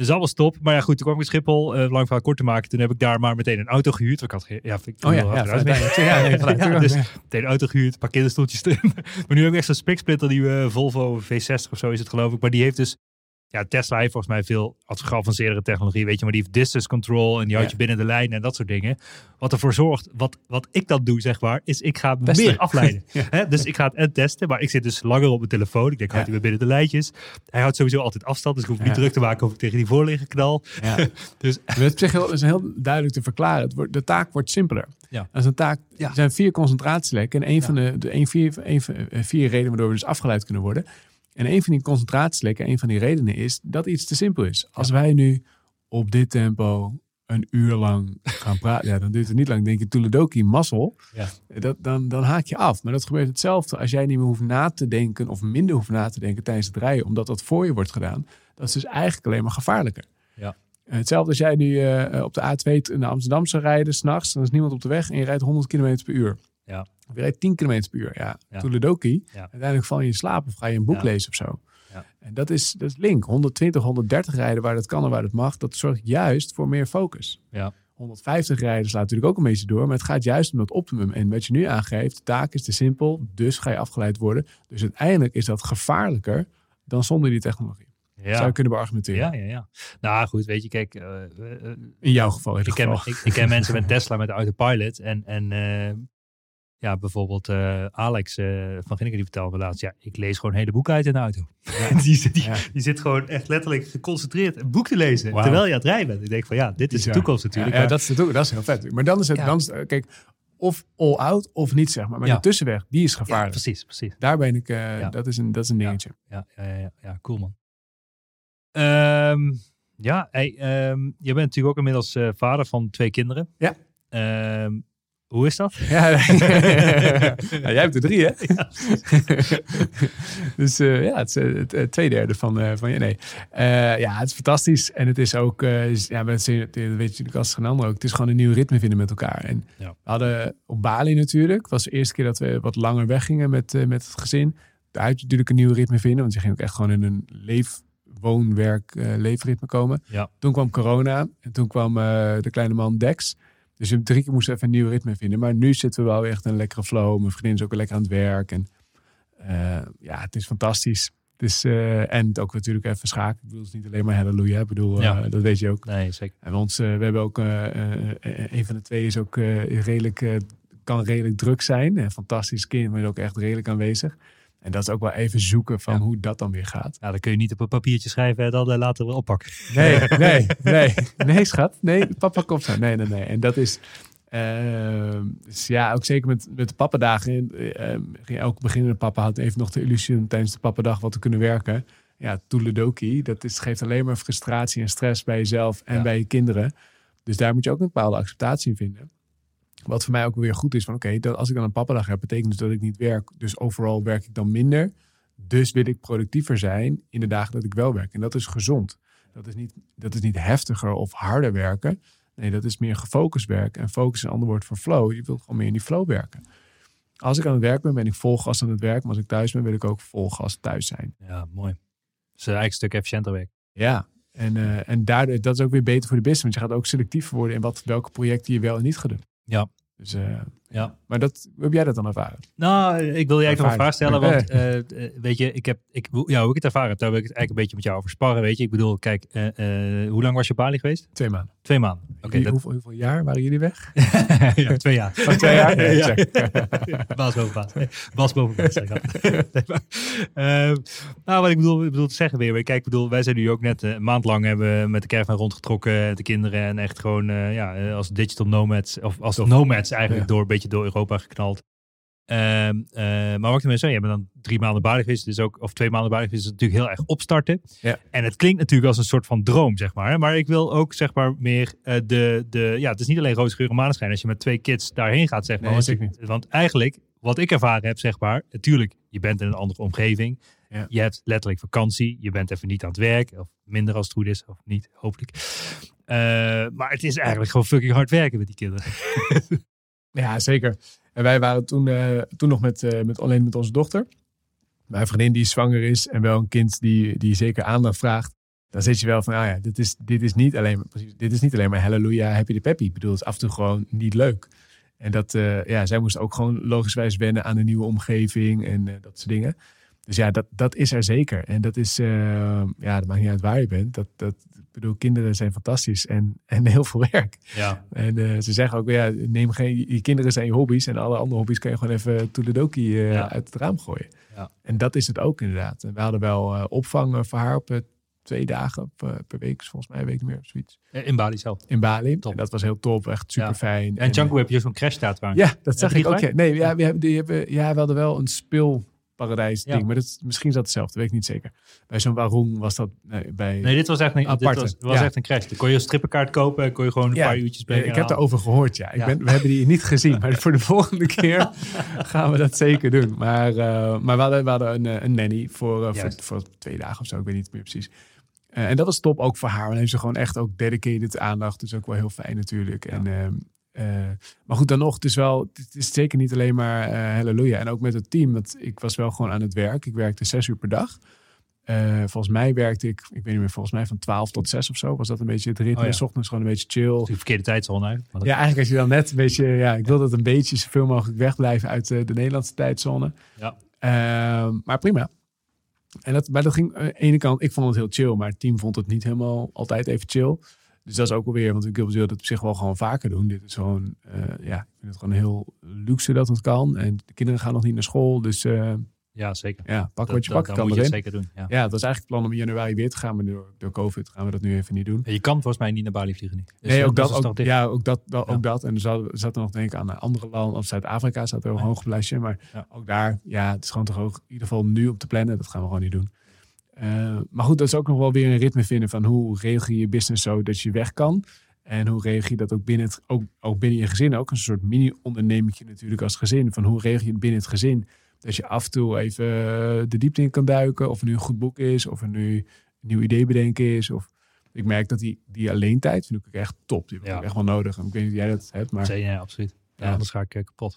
Dus alles top. Maar ja, goed, toen kwam ik in Schiphol. eh, lang verhaal kort te maken. Toen heb ik daar maar meteen een auto gehuurd. Ik had geen, ja, ik Oh ja, ja, vanuit. Ja, nee, vanuit Ja, daar. dus meteen een auto gehuurd, een paar kinderstoeltjes erin. maar nu heb ik echt zo'n spiksplitter, die Volvo V60 of zo is het geloof ik. Maar die heeft dus, ja, Tesla heeft volgens mij veel geavanceerdere technologie, weet je. Maar die heeft distance control en die houdt Ja. je binnen de lijn en dat soort dingen. Wat ervoor zorgt, wat, wat ik dan doe, zeg maar, is ik ga Testen. meer afleiden. Ja. Dus ik ga het en testen, maar ik zit dus langer op mijn telefoon. Ik denk, houdt Ja. hij weer binnen de lijntjes. Hij houdt sowieso altijd afstand, dus ik hoef niet druk te maken of ik tegen die voorligger knal. Ja. Dus Het is, heel, is heel duidelijk te verklaren. Het wordt, de taak wordt simpeler. Ja. Dat is een taak. Er zijn vier concentratielekken. En een van de, de een, vier, een eh, vier redenen waardoor we dus afgeleid kunnen worden. En een van die concentratielekken, een van die redenen is dat iets te simpel is. Als wij nu op dit tempo een uur lang gaan praten, ja, dan duurt het niet lang. Denk je, Toeledoki, mazzel. Ja. Dat, dan, dan haak je af. Maar dat gebeurt hetzelfde als jij niet meer hoeft na te denken of minder hoeft na te denken tijdens het rijden, omdat dat voor je wordt gedaan. Dat is dus eigenlijk alleen maar gevaarlijker. Ja. Hetzelfde als jij nu eh, op de A2 naar Amsterdam zou rijden, s'nachts, dan is niemand op de weg en je rijdt 100 km per uur. Ja. Of je rijdt 10 km per uur. Ja, Ja. toeledoki. Ja. Uiteindelijk val je in slaap of ga je een boek Ja. lezen of zo. Ja. En dat is, dat is link. 120, 130 rijden waar dat kan en waar dat mag, dat zorgt juist voor meer focus. Ja. 150 rijden slaat natuurlijk ook een beetje door, maar het gaat juist om dat optimum. En wat je nu aangeeft, de taak is te simpel, dus ga je afgeleid worden. Dus uiteindelijk is dat gevaarlijker dan zonder die technologie. ja. Zou je kunnen beargumenteren. Ja, ja, ja. Nou goed, weet je, kijk, eh, eh, In jouw geval. In ik, ken, ik, ik ken mensen met Tesla met de autopilot. En, en eh, ja, bijvoorbeeld eh, Alex eh, van Ginneke die vertelde me laatst. Ja, ik lees gewoon hele boeken uit in de auto. die, zit- die, Ja. die zit gewoon echt letterlijk geconcentreerd een boek te lezen. Terwijl je aan het rijden bent. Ik denk van ja, dit is de toekomst natuurlijk. Ja, ja, maar- dat is de toekomst. Dat is heel vet. Maar dan is het, Ja. dan is, eh, kijk, of all out of niet, zeg maar. Maar Ja. de tussenweg, die is Ja, gevaarlijk. precies, precies. Daar ben ik, eh, Ja. dat, is een, dat is een dingetje. Ja, ja, ja, ja, ja, cool man. Ehm, ja, hey, ehm, je bent natuurlijk ook inmiddels eh, vader van twee kinderen. Ja. Ehm, hoe is dat? Ja, jij hebt er drie, hè? dus eh, ja, het is eh, eh, twee derde van, van je. Nee. Ja, het is fantastisch. En het is ook, ja, dat weet je natuurlijk als geen ander ook. Het is gewoon een nieuw ritme vinden met elkaar. En Ja. we hadden op Bali natuurlijk. Was de eerste keer dat we wat langer weggingen met, met het gezin. Daar had je natuurlijk een nieuw ritme vinden. Want je ging ook echt gewoon in een leef, woon, werk, leefritme komen. Ja. Toen kwam corona. En toen kwam de kleine man Dex. Dus we drie keer moesten even een nieuw ritme vinden. Maar nu zitten we wel echt in een lekkere flow. Mijn vriendin is ook lekker aan het werk. En eh, ja, het is fantastisch. Eh, en ook natuurlijk even schaken. Ik bedoel, het is niet alleen maar halleluja. Ik bedoel, eh, dat weet je ook. Nee, zeker. En ons, we hebben ook, een van de twee is ook redelijk, kan redelijk druk zijn. Een fantastisch kind, maar ook echt redelijk aanwezig. En dat is ook wel even zoeken van Ja. hoe dat dan weer gaat. Ja, dan kun je niet op een papiertje schrijven en dan eh, later weer oppakken. Nee, nee, nee. Nee, schat. Nee, papa komt zo. Nee, nee, nee. En dat is... ehm, dus ja, ook zeker met, met de pappadagen. eh, eh, ging elke beginnende papa had even nog de illusie om tijdens de pappadag wat te kunnen werken. Ja, toeledoki, dat is, geeft alleen maar frustratie en stress bij jezelf en Ja. bij je kinderen. Dus daar moet je ook een bepaalde acceptatie in vinden. Wat voor mij ook weer goed is van oké, dat als ik dan een pappadag heb, betekent dus dat ik niet werk. Dus overal werk ik dan minder. Dus wil ik productiever zijn in de dagen dat ik wel werk. En dat is gezond. Dat is niet, dat is niet heftiger of harder werken. Nee, dat is meer gefocust werken. En focus is een ander woord voor flow. Je wilt gewoon meer in die flow werken. Als ik aan het werk ben, ben ik vol gas aan het werk. Maar als ik thuis ben, wil ik ook vol gas thuis zijn. Ja, mooi. Dus eigenlijk een stuk efficiënter werk. Ja, en, eh, en daardoor, dat is ook weer beter voor de business. Want je gaat ook selectief worden in wat, welke projecten je wel en niet gaat doen. Ja. Dus, eh, Ja. Maar dat, hoe heb jij dat dan ervaren? Nou, ik wil je eigenlijk nog een vraag stellen, want eh, eh, weet je, ik heb, ik, ja, hoe ik het ervaren heb, daar wil ik het eigenlijk een beetje met jou over sparren, weet je. Ik bedoel, kijk, eh, hoe lang was je op Bali geweest? Twee maanden. Twee maanden. Oké, dat- hoeveel, hoeveel jaar waren jullie weg? ja, twee jaar. Oh, twee jaar? Nee, ja. check. Baas boven baas. Nee, Bas boven baas. zeg ik altijd. Nee, maar, eh, nou, wat ik bedoel, ik bedoel te zeggen weer. Kijk, ik bedoel, wij zijn nu ook net een maand lang hebben met de caravan rondgetrokken. De kinderen en echt gewoon ja, als digital nomads. Of als nomads eigenlijk Ja. door een beetje door Europa geknald. Ehm, eh, maar wat ik ermee zei, je bent dan drie maanden Bali geweest. Dus ook, of twee maanden Bali geweest. is natuurlijk heel erg opstarten. Ja. En het klinkt natuurlijk als een soort van droom, zeg maar. Maar ik wil ook, zeg maar, meer eh, de, de... Ja, het is niet alleen roze geur en maneschijn als je met twee kids daarheen gaat, zeg maar. Nee, want, je- want eigenlijk, wat ik ervaren heb, zeg maar... Natuurlijk, je bent in een andere omgeving. Ja. Je hebt letterlijk vakantie. Je bent even niet aan het werk. Of minder als het goed is. Of niet, hopelijk. Eh, maar het is eigenlijk gewoon fucking hard werken met die kinderen. Ja, zeker. En wij waren toen, eh, toen nog met, eh, met, alleen met onze dochter. Mijn vriendin die zwanger is en wel een kind die, die zeker aandacht vraagt. Dan zit je wel van, ah ja, dit is, dit is, niet, alleen maar, precies, dit is niet alleen maar halleluja, happy de peppy. Ik bedoel, het is af en toe gewoon niet leuk. En dat, eh, ja, zij moest ook gewoon logischwijs wennen aan de nieuwe omgeving en dat soort dingen. Dus ja, dat, dat is er zeker. En dat is, ja, dat maakt niet uit waar je bent. Dat, dat, bedoel, kinderen zijn fantastisch en, en heel veel werk. Ja. En eh, ze zeggen ook, ja, neem geen, je kinderen zijn je hobby's en alle andere hobby's kan je gewoon even toeledoki eh Ja. uit het raam gooien. Ja. En dat is het ook inderdaad. En we hadden wel eh, opvang voor haar op twee dagen op, eh, per week, volgens mij een week meer of zoiets. In Bali zelf. In Bali. Top. En dat was heel top, echt super fijn. En Django heb je zo'n crash staat waar. Ja, dat zag ik ook. Ja. Nee, ja, we hebben, die hebben, ja, we hadden wel een speelparadijs Ja. ding, maar dat, is- misschien is dat hetzelfde, weet ik niet zeker. Bij zo'n Warung was dat nee, bij... Nee, dit was echt een, dit Aparte, was, was ja. echt een crash. Dan kon je een strippenkaart kopen en kon je gewoon een Ja, paar uurtjes Eh, brengen. ik heb daarover gehoord, ja. Ik. Ben, we hebben die niet gezien, maar voor de volgende keer gaan we dat zeker doen. Maar, eh, maar we hadden, we hadden een, eh, een nanny voor, voor, voor twee dagen of zo, ik weet niet meer precies. En dat was top ook voor haar. Dan heeft ze gewoon echt ook dedicated aandacht. Dus ook wel heel fijn natuurlijk. En, eh, maar goed, dan nog, het is wel, het is zeker niet alleen maar eh halleluja. En ook met het team, want ik was wel gewoon aan het werk. Ik werkte zes uur per dag. Eh, volgens mij werkte ik, ik weet niet meer, volgens mij van 12 tot 6 of zo. Was dat een beetje het ritme? Oh ja. S ochtends gewoon een beetje chill. De verkeerde tijdzone eigenlijk. Ja, eigenlijk als je dan net een beetje... Ja, ik wil dat een beetje zoveel mogelijk wegblijven uit de Nederlandse tijdzone. Ja. Ehm, maar prima. En dat, maar dat ging aan de ene kant... Ik vond het heel chill, maar het team vond het niet helemaal altijd even chill. Dus dat is ook alweer... Want ik wil het op zich wel gewoon vaker doen. Dit is gewoon... eh, ja, ik vind het gewoon heel luxe dat het kan. En de kinderen gaan nog niet naar school. Dus eh, Ja, Ja, zeker. Ja, pak Dat- wat je dat- pakken dan kan moet je zeker doen. Ja. Ja, het was eigenlijk het plan om in januari weer te gaan, maar door, door COVID gaan we dat nu even niet doen. Je kan volgens mij niet naar Bali vliegen nu. Dus, nee, eh, ook dat, ook, ja, ook dat, wel, Ja. ook dat. En er zat, zat er nog denk ik aan andere landen, of Zuid-Afrika zat er op een Ja. hoog lijstje. Maar Ja. ook daar, ja, het is gewoon toch ook in ieder geval nu op te plannen. Dat gaan we gewoon niet doen. Eh, maar goed, dat is ook nog wel weer een ritme vinden van hoe regel je je business zo dat je weg kan. En hoe regel je dat ook binnen, het, ook, ook binnen je gezin, ook een soort mini-onderneming natuurlijk als gezin. Van hoe regel je het binnen het gezin? Dat je af en toe even eh, de diepte in kan duiken. Of er nu een goed boek is, of er nu een nieuw idee bedenken is. Of, ik merk dat die, die alleentijd vind ik ook echt top. Die heb ik Ja. echt wel nodig. En ik weet niet of jij dat hebt, maar Zeker, ja, absoluut. Ja, anders ga ik eh, kapot.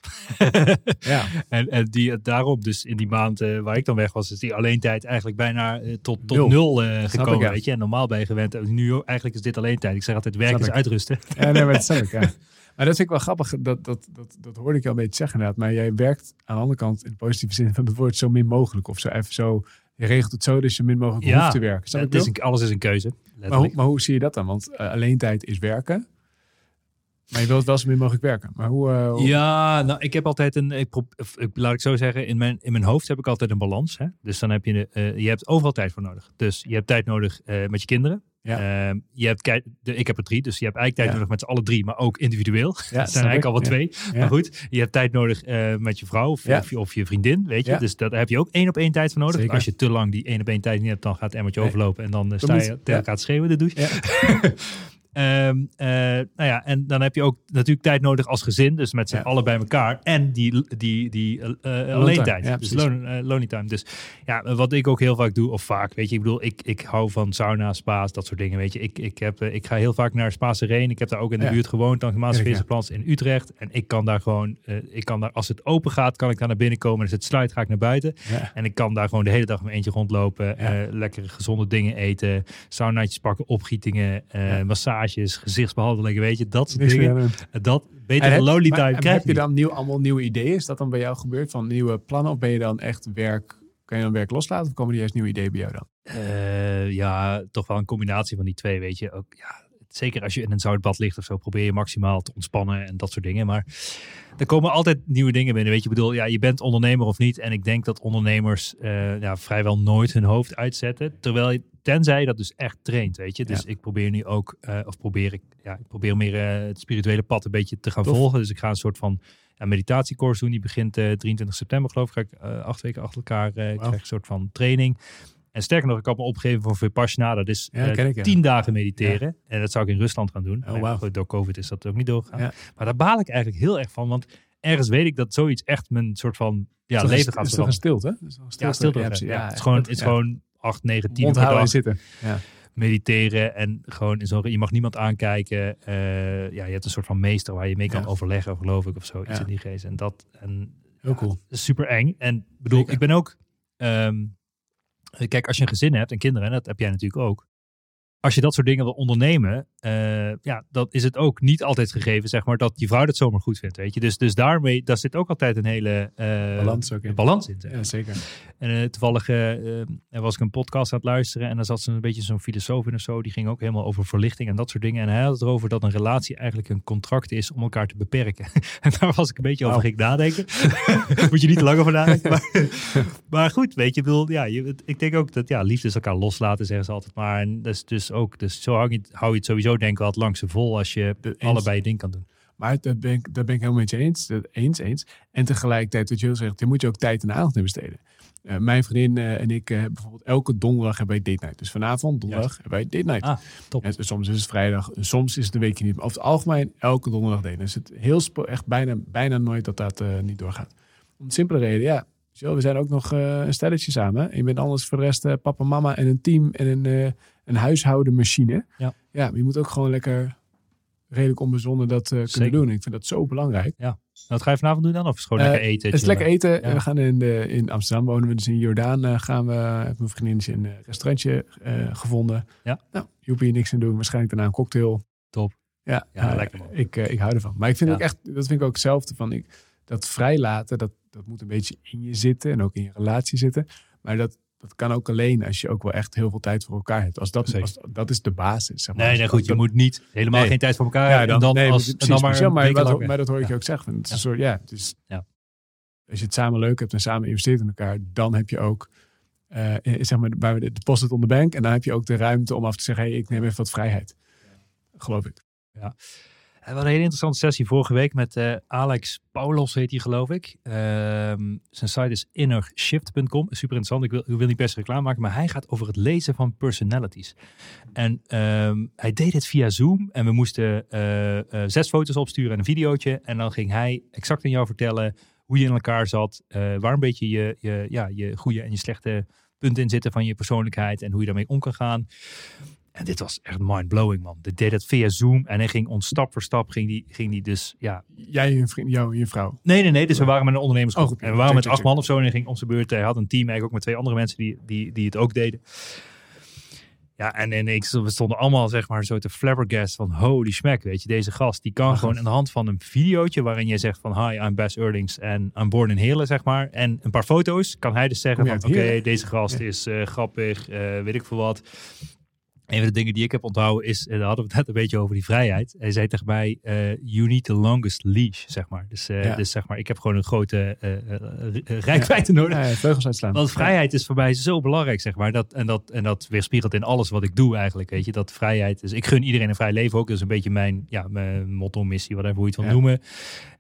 ja. en en die, daarom, dus in die maand eh, waar ik dan weg was, is die alleentijd eigenlijk bijna eh, tot, tot Nul. nul, ik, gekomen. ja. Weet je? En normaal ben je gewend. eh, Nu eigenlijk is dit alleentijd. Ik zeg altijd, werk is uitrusten. Ja, nee, maar dat snap ik, ja. Maar dat vind ik wel grappig. Dat, dat, dat, dat hoorde ik je al een beetje zeggen inderdaad. Maar jij werkt aan de andere kant in de positieve zin van het woord zo min mogelijk. Of zo even zo. Je regelt het zo dat je zo min mogelijk Ja, hoeft te werken. Snap ik is een, alles is een keuze. maar, hoe, maar hoe zie je dat dan? Want alleen tijd is werken. Maar je wilt wel zo min mogelijk werken. Maar hoe... uh, hoe- Ja, nou, ik heb altijd een, ik laat ik zo zeggen, in mijn, in mijn hoofd heb ik altijd een balans. Hè? Dus dan heb je, eh, je hebt overal tijd voor nodig. Dus je hebt tijd nodig eh, met je kinderen. Ja. Ehm, je hebt, de, ik heb er drie, dus je hebt eigenlijk tijd Ja. nodig met z'n alle drie, maar ook individueel. Ja, dat zijn eigenlijk al wel twee. Maar goed, je hebt tijd nodig eh, met je vrouw of, je, of je vriendin, weet je. Dus daar heb je ook één op één tijd voor nodig. Als je te lang die één op één tijd niet hebt, dan gaat het emmertje overlopen. En dan eh, sta je tegen elkaar te schreeuwen in de douche. Ehm, eh, nou ja, en dan heb je ook natuurlijk tijd nodig als gezin, dus met z'n Ja. allen bij elkaar. En die, die, die eh, eh, alleen tijd. ja, dus eh, lonely time. Dus ja, wat ik ook heel vaak doe, of vaak, weet je, ik bedoel, ik, ik hou van sauna, spa's, dat soort dingen, weet je. Ik, ik, heb, eh, ik ga heel vaak naar Spaanse Reen. Ik heb daar ook in de Ja. buurt gewoond, dan Maas Kijk, ja. Plans in Utrecht. En ik kan daar gewoon, eh, ik kan daar, als het open gaat, kan ik daar naar binnen komen. Als het sluit, ga ik naar buiten. En ik kan daar gewoon de hele dag met eentje rondlopen. Eh, lekkere gezonde dingen eten. Saunaatjes pakken, opgietingen, eh, Ja. Massages, gezichtsbehandelingen, weet je. Dat soort dingen. Dat beter En lonely time krijg Heb je dan nieuw, allemaal nieuwe ideeën? Is dat dan bij jou gebeurd? Van nieuwe plannen? Of ben je dan echt werk... Kan je dan werk loslaten? Of komen die juist nieuwe ideeën bij jou dan? Eh, ja, toch wel een combinatie van die twee, weet je. Ook, ja, zeker als je in een zoutbad ligt of zo, probeer je maximaal te ontspannen en dat soort dingen. Maar er komen altijd nieuwe dingen binnen, weet je. Ik bedoel, ja, je bent ondernemer of niet. En ik denk dat ondernemers eh, ja, vrijwel nooit hun hoofd uitzetten. Terwijl je, tenzij je dat dus echt traint, weet je. Dus Ja. ik probeer nu ook, eh, of probeer ik, ja, ik probeer meer eh, het spirituele pad een beetje te gaan Tof. volgen. Dus ik ga een soort van ja, meditatiecourse doen. Die begint eh 23 september, geloof ik. Ga ik acht weken achter elkaar eh krijg ik een soort van training. En sterker nog, ik had me opgegeven voor Vipassana. Dat is Ja, ken ik, ja. tien dagen mediteren. En dat zou ik in Rusland gaan doen. Ja, wauw. goed, door COVID is dat ook niet doorgegaan. Ja. Maar daar baal ik eigenlijk heel erg van. Want ergens weet ik dat zoiets echt mijn soort van ja, leven gaat veranderen. stilte? Is toch een Ja, stilte. Ja, Ja, precies. het is gewoon, het is Ja. gewoon 8, 9, 10 Mond per houden en dag zitten. Ja. mediteren. En gewoon in zo'n, je mag niemand aankijken. Eh, ja, je hebt een soort van meester waar je mee kan Ja. overleggen, geloof ik, of zo. Iets Ja. in die geest. En dat en, Heel cool. super eng. En bedoel, Zeker. ik ben ook. ehm, kijk, als je een gezin hebt en kinderen, en dat heb jij natuurlijk ook. Als je dat soort dingen wil ondernemen, eh, ja, dan is het ook niet altijd gegeven, zeg maar, dat je vrouw dat zomaar goed vindt, weet je. Dus, dus daarmee, daar zit ook altijd een hele eh, Balans ook in. balans in. zeg maar. Ja, zeker. En eh, toevallig was ik een podcast aan het luisteren en daar zat zo'n beetje zo'n filosoof in of zo. Die ging ook helemaal over verlichting en dat soort dingen. En hij had het erover dat een relatie eigenlijk een contract is om elkaar te beperken. en daar was ik een beetje over ging nadenken. Moet je niet te lang over nadenken. Maar, maar goed, weet je, bedoel, ja, je, ik denk ook dat ja, liefde is elkaar loslaten, zeggen ze altijd maar. En dat is dus ook, dus zo hou je, het- hou je het sowieso denk ik wel het langste vol als je Eens. allebei je ding kan doen. Maar dat ben ik, dat ben ik helemaal met je eens. Dat, eens, eens. En tegelijkertijd, wat je heel zegt, daar moet je ook tijd en aandacht in besteden. Eh, mijn vriendin eh, en ik hebben bijvoorbeeld elke donderdag hebben wij date night. Dus vanavond, donderdag, hebben wij date night. Ah, top. En soms is het vrijdag, soms is het een weekje niet. Maar over het algemeen, elke donderdag date. Dus het heel echt bijna, bijna nooit dat dat niet doorgaat. Om de simpele reden, ja. Zo, we zijn ook nog een stelletje samen. En je bent anders voor de rest papa, mama en een team en een, een huishoudenmachine. Ja. ja, maar je moet ook gewoon lekker redelijk onbezonnen dat eh, kunnen doen. Ik vind dat zo belangrijk. Wat ga je vanavond doen dan? Of is gewoon Eh, lekker eten? Het is lekker eten. Ja. We gaan in, de, in Amsterdam wonen we, dus in Jordaan eh, gaan we. Heb mijn vriendinnetje een eh, restaurantje eh, gevonden. Ja. Nou, je hoeft hier niks aan doen. Waarschijnlijk daarna een cocktail. Top. Ja, Ja, eh, lekker man. Ik, eh, ik hou ervan. Maar ik vind Ja. ook echt, dat vind ik ook hetzelfde van. Ik, dat vrijlaten, dat, dat moet een beetje in je zitten en ook in je relatie zitten. Maar dat, dat kan ook alleen als je ook wel echt heel veel tijd voor elkaar hebt. Als dat, als, dat is de basis. Zeg maar. Nee, nee, dat- goed. Je moet niet helemaal Nee. geen tijd voor elkaar ja, hebben. dan, en dan, nee, als, precies, en dan maar, precies. maar, dat, weg. maar dat hoor ik Ja. je ook zeggen. Het is Ja. een soort, ja, het is, Ja. als je het samen leuk hebt en samen investeert in elkaar, dan heb je ook eh, zeg maar, bij de deposit on the bank. En dan heb je ook de ruimte om af te zeggen, hey, ik neem even wat vrijheid. Geloof ik. We hadden een hele interessante sessie vorige week met eh, Alex Paulos, heet hij geloof ik. Ehm, zijn site is innershift.com. Super interessant. Ik wil, niet best reclame maken, maar hij gaat over het lezen van personalities. En ehm, hij deed het via Zoom en we moesten eh, eh, zes foto's opsturen en een videootje. En dan ging hij exact aan jou vertellen hoe je in elkaar zat, waar een beetje je, je, ja, je goede en je slechte punten in zitten van je persoonlijkheid en hoe je daarmee om kan gaan. En dit was echt mind-blowing, man. Dit deed het via Zoom en hij ging ons stap voor stap, ging die, ging die dus, ja... Jij en je vriend, jou en je vrouw. Nee, nee, nee. Dus we waren met een ondernemersgroep. Oh, en we waren met acht man of zo en hij ging onze beurt. Hij had een team, eigenlijk ook met twee andere mensen die, die, die het ook deden. Ja, en, en ik, we stonden allemaal zeg maar zo te flabbergast van holy smack, weet je. Deze gast, die kan gewoon aan de hand van een videootje waarin je zegt van hi, I'm Bas Earlings en I'm born in Heerlen, zeg maar. En een paar foto's kan hij dus zeggen van oké, deze gast Ja. is eh, grappig, eh, weet ik veel wat. Een van de dingen die ik heb onthouden is, eh, daar hadden we het net een beetje over die vrijheid. Hij zei tegen mij, eh, you need the longest leash, zeg maar. Dus, eh, Ja. dus zeg maar, ik heb gewoon een grote eh, rijkwijde nodig. Ja, vleugels uitslaan. Want vrijheid is voor mij zo belangrijk, zeg maar. Dat, en, dat, en dat weerspiegelt in alles wat ik doe eigenlijk, weet je. Dat vrijheid is... Ik gun iedereen een vrij leven ook. Dat is een beetje mijn, ja, mijn motto, missie, whatever hoe je het wil Ja. noemen.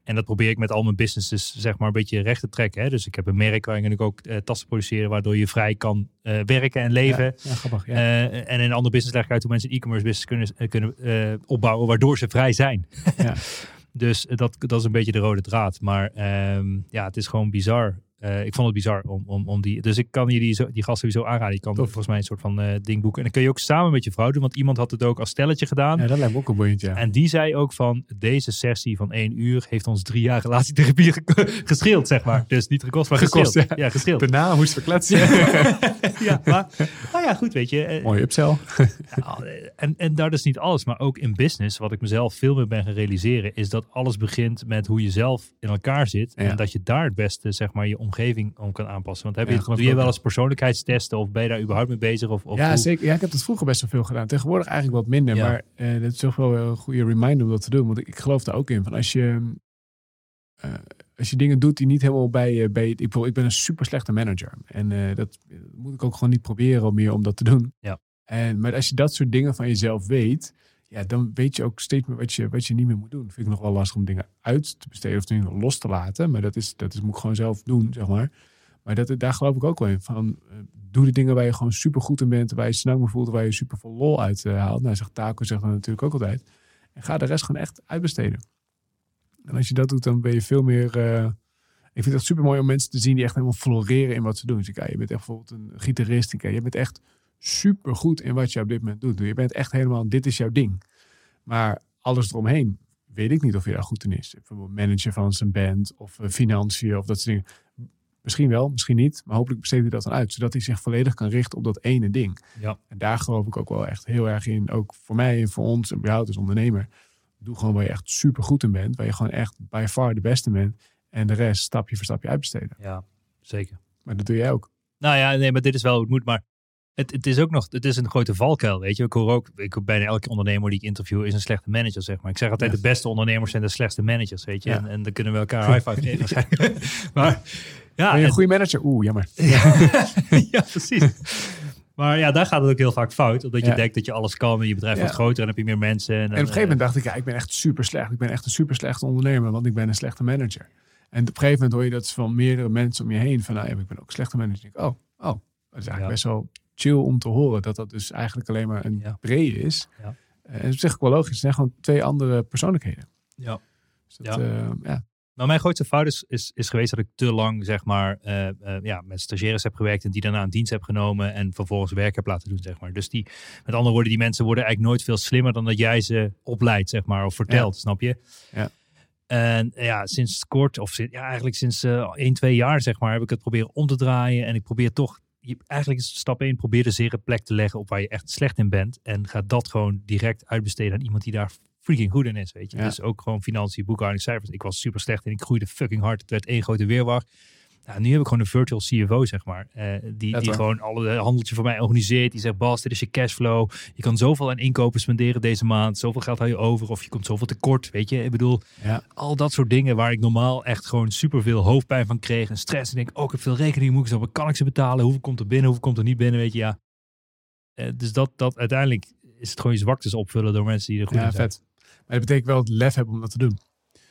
En dat probeer ik met al mijn businesses, zeg maar, een beetje recht te trekken. Hè? Dus ik heb een merk waarin ik ook eh, tassen produceren, waardoor je vrij kan eh, werken en leven. Ja, ja, grappig. Ja. Eh, en in een ander business leg ik uit hoe mensen een e-commerce business kunnen, kunnen opbouwen, waardoor ze vrij zijn. Ja. dus dat, dat is een beetje de rode draad. Maar ehm, ja, het is gewoon bizar. Eh, ik vond het bizar om, om, om die. Dus ik kan je die, die gast sowieso aanraden. Je kan Tof. volgens mij een soort van eh, ding boeken. En dan kun je ook samen met je vrouw doen, want iemand had het ook als stelletje gedaan. ja, dat lijkt me ook een boeiend, ja. En die zei ook van deze sessie van één uur heeft ons drie jaar relatietherapie ge- gescheeld, zeg maar. Dus niet gekost, maar Gekost, ja. Ja, gescheeld. Daarna moesten we kletsen. ja, maar nou ja, goed, weet je. eh, Mooie upsell. nou, en, en dat is niet alles, maar ook in business, wat ik mezelf veel meer ben gaan realiseren, is dat alles begint met hoe je zelf in elkaar zit. Ja. En dat je daar het beste, zeg maar, je omgeving om kan aanpassen. Want heb Ja, je, doe je wel eens persoonlijkheidstesten of ben je daar überhaupt mee bezig? Of, of ja, hoe- zeker. Ja, ik heb dat vroeger best wel veel gedaan. Tegenwoordig eigenlijk wat minder. Ja. Maar eh dat is toch wel een goede reminder om dat te doen. Want ik, ik geloof daar ook in. Van als je, eh, als je dingen doet die niet helemaal bij je... Bij, ik, bedoel, ik ben een super slechte manager. En eh, dat moet ik ook gewoon niet proberen om meer om dat te doen. Ja. En, maar als je dat soort dingen van jezelf weet... Ja, dan weet je ook steeds meer wat je, wat je niet meer moet doen. Vind ik nog wel lastig om dingen uit te besteden of dingen los te laten. Maar dat, is, dat is, moet ik gewoon zelf doen, zeg maar. Maar dat, daar geloof ik ook wel in. Van, eh, doe de dingen waar je gewoon super goed in bent. Waar je snel me voelt. Waar je super veel lol uit eh, haalt. Nou, zegt Taco zegt dat natuurlijk ook altijd. En ga de rest gewoon echt uitbesteden. En als je dat doet, dan ben je veel meer... eh, ik vind het super mooi om mensen te zien die echt helemaal floreren in wat ze doen. Dus ik, je bent echt bijvoorbeeld een gitarist. Ik, je bent echt super goed in wat je op dit moment doet. Je bent echt helemaal, dit is jouw ding. Maar alles eromheen, weet ik niet of je daar goed in is. Bijvoorbeeld manager van zijn band of eh, financiën of dat soort dingen. Misschien wel, misschien niet. Maar hopelijk besteedt hij dat dan uit. Zodat hij zich volledig kan richten op dat ene ding. Ja. En daar geloof ik ook wel echt heel erg in. Ook voor mij en voor ons en bij jou als ondernemer. Doe gewoon waar je echt super goed in bent. Waar je gewoon echt by far de beste bent. En de rest stapje voor stapje uitbesteden. ja, zeker. Maar dat doe jij ook. Nou ja, nee, maar dit is wel hoe het moet. Maar het, het is ook nog, het is een grote valkuil, weet je. Ik hoor ook, ik hoor bijna elke ondernemer die ik interview is een slechte manager, zeg maar. Ik zeg altijd, Ja. de beste ondernemers zijn de slechtste managers, weet je. Ja. En, en dan kunnen we elkaar high five geven maar ja, Ben je een goede manager? Oeh, jammer. ja, precies. Maar ja, daar gaat het ook heel vaak fout. Omdat je Ja. denkt dat je alles kan en je bedrijf wordt groter en heb je meer mensen. En, En op een gegeven moment dacht ik, ja, ik ben echt super slecht. Ik ben echt een super slechte ondernemer, want ik ben een slechte manager. En op een gegeven moment hoor je dat van meerdere mensen om je heen. Van, nou ja, ik ben ook een slechte manager. Ik, oh, oh, dat is eigenlijk best wel chill om te horen. Dat dat dus eigenlijk alleen maar een Ja. brede is. Ja. En dat is op zich ook wel logisch. Het zijn gewoon twee andere persoonlijkheden. Ja. Dus dat, Ja. ja. ja. Nou, mijn grootste fout is, is, is geweest dat ik te lang zeg maar, eh, eh, ja, met stagiaires heb gewerkt en die daarna een dienst heb genomen en vervolgens werk heb laten doen. Zeg maar. Dus die, met andere woorden, die mensen worden eigenlijk nooit veel slimmer dan dat jij ze opleidt, zeg maar, of vertelt, snap je? Ja. En ja, sinds kort, of sinds, ja, eigenlijk sinds eh 1, 2 jaar, zeg maar, heb ik het proberen om te draaien. En ik probeer toch, je, eigenlijk is stap 1, probeer de zere plek te leggen op waar je echt slecht in bent. En ga dat gewoon direct uitbesteden aan iemand die daar freaking goed in is, weet je. Ja. Dus ook gewoon financiën, boekhouding, cijfers. Ik was super slecht en ik groeide fucking hard. Het werd één grote weerwacht. Nou, nu heb ik gewoon een virtual CFO, zeg maar. eh, die die gewoon alle handeltje voor mij organiseert. Die zegt, Bas, dit is je cashflow. Je kan zoveel aan inkopen spenderen deze maand. Zoveel geld hou je over. Of je komt zoveel tekort, weet je. Ik bedoel, Ja. al dat soort dingen waar ik normaal echt gewoon superveel hoofdpijn van kreeg. En stress. En denk, oh, ik heb veel rekeningen. Moet ik zo, kan ik ze betalen? Hoeveel komt er binnen? Hoeveel komt er niet binnen? Weet je, ja. Eh, dus dat, dat uiteindelijk is het gewoon je zwaktes opvullen door mensen die er goed Ja, in zijn. vet. Maar dat betekent wel het lef hebben om dat te doen.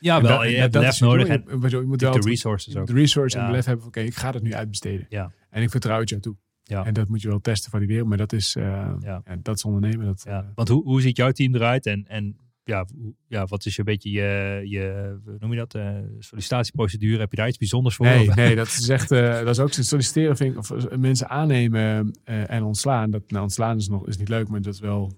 Ja, wel. dat- je hebt dat lef nodig. En Je, moet de wel het- resources ook. de resource en de lef hebben oké, ik ga het nu uitbesteden. Ja. En ik vertrouw het jou toe. Ja. En dat moet je wel testen, valideren. Maar dat is, eh, Ja. ja, dat is ondernemen. Dat, Ja, eh, want hoe, hoe ziet jouw team eruit? En, en ja, ja, wat is je een beetje je, je hoe noem je dat, eh, sollicitatieprocedure? Heb je daar iets bijzonders voor? Nee, nee, dat is echt, eh, dat is ook solliciteren vind ik, of mensen aannemen en ontslaan. Dat, nou, ontslaan is nog is niet leuk, maar dat is wel,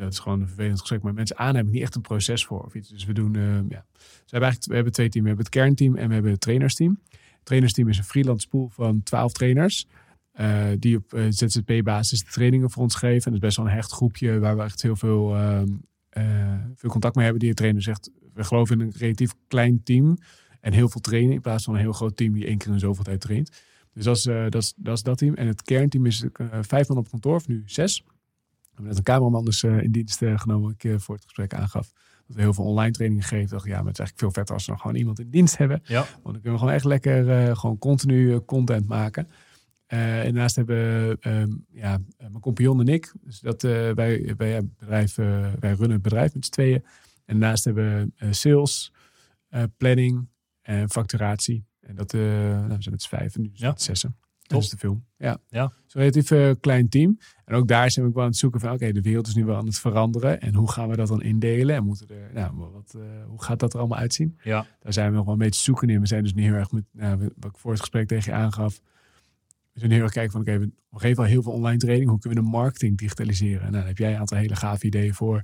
dat is gewoon een vervelend gesprek. Maar mensen aannemen heb ik niet echt een proces voor of iets. Dus we doen, eh, ja. Dus we hebben eigenlijk, we hebben twee teams. We hebben het kernteam en we hebben het trainersteam. Het trainersteam is een freelance pool van 12 trainers. eh, die op eh, ZZP-basis de trainingen voor ons geven. En dat is best wel een hecht groepje waar we echt heel veel, ehm, eh, veel contact mee hebben. Die trainer zegt, we geloven in een relatief klein team en heel veel trainen in plaats van een heel groot team die één keer in zoveel tijd traint. Dus dat is, dat, is, dat is dat team. En het kernteam is vijf man op kantoor, of nu zes. Hebben net een cameraman dus eh, in dienst eh, genomen, ik voor het gesprek aangaf. Dat we heel veel online trainingen geven. Dacht, ja, maar het is eigenlijk veel vetter als we nog gewoon iemand in dienst hebben. Ja. Want dan kunnen we gewoon echt lekker eh, gewoon continu content maken. En daarnaast hebben ehm, ja, mijn compagnon en ik, dus dat, wij, wij, bedrijf, wij runnen het bedrijf met z'n tweeën. En daarnaast hebben we sales, planning en facturatie. En dat nou, we zijn met z'n vijven, nu zijn we Ja. zessen. Top. Dat is de film. Ja. Ja. Zo'n relatief eh, klein team. En ook daar zijn we wel aan het zoeken van, oké, de wereld is nu wel aan het veranderen. En hoe gaan we dat dan indelen? En moeten er, nou, wat, eh, hoe gaat dat er allemaal uitzien? Ja. Daar zijn we nog wel een beetje zoeken in. We zijn dus niet heel erg met, nou, wat ik voor het gesprek tegen je aangaf. We zijn heel erg kijken van, oké, we we geven al heel veel online training. Hoe kunnen we de marketing digitaliseren? En nou, daar heb jij een aantal hele gave ideeën voor.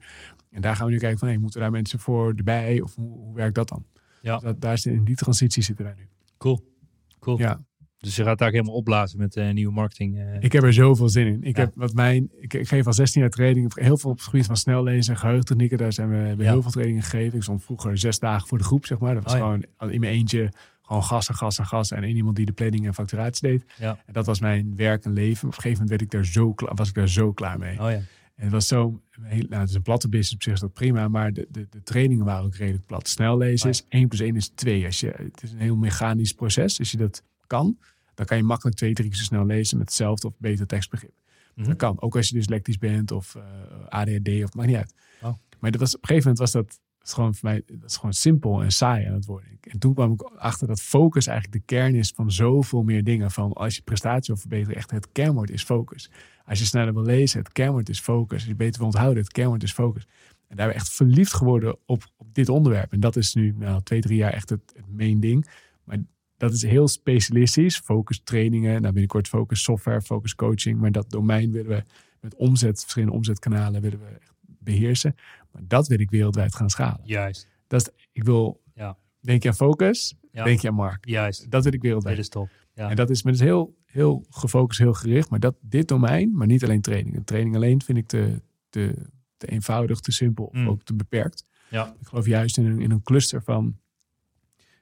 En daar gaan we nu kijken van, hey, moeten daar mensen voor erbij? Of hoe, hoe werkt dat dan? Ja. Dus dat, daar is in die transitie zitten wij nu. Cool. Cool. Ja, Dus je gaat daar helemaal opblazen met eh, nieuwe marketing. eh. ik heb er zoveel zin in. Ik, Ja. heb wat mijn, ik, ik geef al 16 jaar training. Heel veel op het gebied van snellezen en geheugentechnieken. Daar zijn we, we Ja. heel veel trainingen gegeven. Ik stond vroeger zes dagen voor de groep, zeg maar. Dat was Oh gewoon in mijn eentje gewoon gas en gas en gas. En één iemand die de planning en facturatie deed. Ja. En dat was mijn werk en leven. Op een gegeven moment werd ik daar zo klaar, was ik daar zo klaar mee. Oh ja. En het was zo, heel, nou, het is een platte business op zich, is dat prima. Maar de, de, de trainingen waren ook redelijk plat. Snel lezen is 1 plus 1 is 2. Als je, het is een heel mechanisch proces. Als je dat kan, dan kan je makkelijk twee, drie keer zo snel lezen met hetzelfde of beter tekstbegrip. Mhm. Dat kan. Ook als je dyslectisch bent of eh, ADHD of maakt niet uit. Oh. Maar dat was, op een gegeven moment was dat, dat is gewoon voor mij dat is gewoon simpel en saai aan het worden. En toen kwam ik achter dat focus eigenlijk de kern is van zoveel meer dingen. Van als je prestatie wil verbeteren, echt het kernwoord is focus. Als je sneller wil lezen, het kernwoord is focus. Als je beter wil onthouden, het kernwoord is focus. En daar ben ik echt verliefd geworden op, op dit onderwerp. En dat is nu nou, twee, drie jaar echt het, het main ding. Maar dat is heel specialistisch. Focus trainingen, nou binnenkort focus software, focus coaching. Maar dat domein willen we met omzet, verschillende omzetkanalen willen we echt beheersen. Maar dat wil ik wereldwijd gaan schalen. Juist. Dat is, ik wil, Ja. denk je aan focus, Ja. denk je aan markt. Juist. Dat wil ik Dit wereldwijd. is top. Ja. En dat is, maar dat is heel, heel gefocust, heel gericht. Maar dat, dit domein, maar niet alleen training. Een training alleen vind ik te, te, te eenvoudig, te simpel of Mm. ook te beperkt. Ja. Ik geloof juist in een, in een cluster van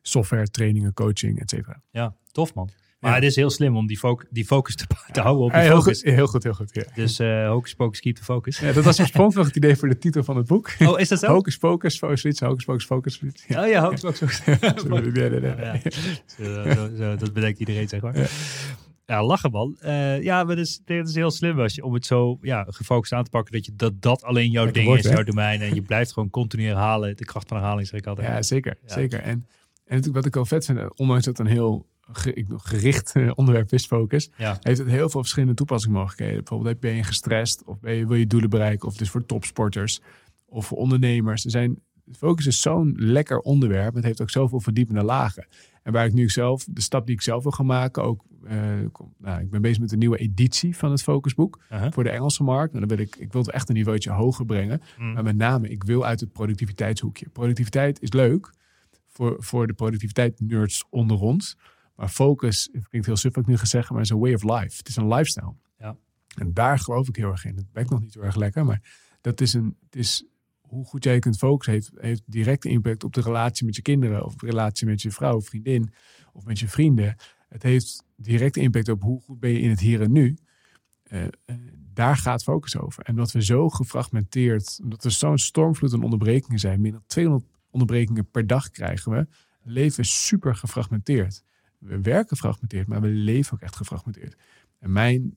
software, trainingen, coaching, et cetera. ja, tof man. Maar Ja. het is heel slim om die, fo- die focus te, te houden op Ja, die heel, focus. goed, heel goed, heel goed. Ja. Dus eh hocus pocus keep the focus. Ja, dat was oorspronkelijk het idee voor de titel van het boek. Oh, is dat zo? Hocus pocus, focus hocus pocus, focus. Ja. Oh ja, hocus pocus. Sorry, nee, nee, nee. Ja. Zo, zo, zo, dat bedenkt iedereen, zeg maar. Ja. Ja, lachen man. Eh, ja, maar dat is, dat is heel slim als je, om het zo ja, gefocust aan te pakken. Dat, je, dat dat alleen jouw Lekker ding is, hè? jouw domein. En je blijft gewoon continu herhalen. De kracht van herhaling zeg ik altijd. Ja, zeker. Ja. zeker. En natuurlijk wat ik wel vet vind, ondanks dat het een heel gericht eh, onderwerp is, focus, Ja. heeft het heel veel verschillende toepassingsmogelijkheden. Bijvoorbeeld ben je gestrest of ben je, wil je doelen bereiken of het is voor topsporters of voor ondernemers. Er zijn, focus is zo'n lekker onderwerp. Het heeft ook zoveel verdiepende lagen. En waar ik nu zelf, de stap die ik zelf wil gaan maken, ook, eh, kom- nou, ik ben bezig met een nieuwe editie van het focusboek Uh-huh. voor de Engelse markt. Nou, dan wil ik, ik wil het echt een niveautje hoger brengen. Mm. Maar met name, ik wil uit het productiviteitshoekje. Productiviteit is leuk voor, voor de productiviteit nerds onder ons. Maar focus, het klinkt heel suf wat ik nu ga zeggen, maar is een way of life. Het is een lifestyle. Ja. En daar geloof ik heel erg in. Het werkt nog niet heel erg lekker, maar dat is een, het is hoe goed jij kunt focussen heeft, heeft directe impact op de relatie met je kinderen of de relatie met je vrouw of vriendin of met je vrienden. Het heeft directe impact op hoe goed ben je in het hier en nu. Eh, eh, daar gaat focus over. En dat we zo gefragmenteerd, omdat er zo'n stormvloed aan onderbrekingen zijn, meer dan 200 onderbrekingen per dag krijgen we, leven we super gefragmenteerd. We werken gefragmenteerd, maar we leven ook echt gefragmenteerd. En mijn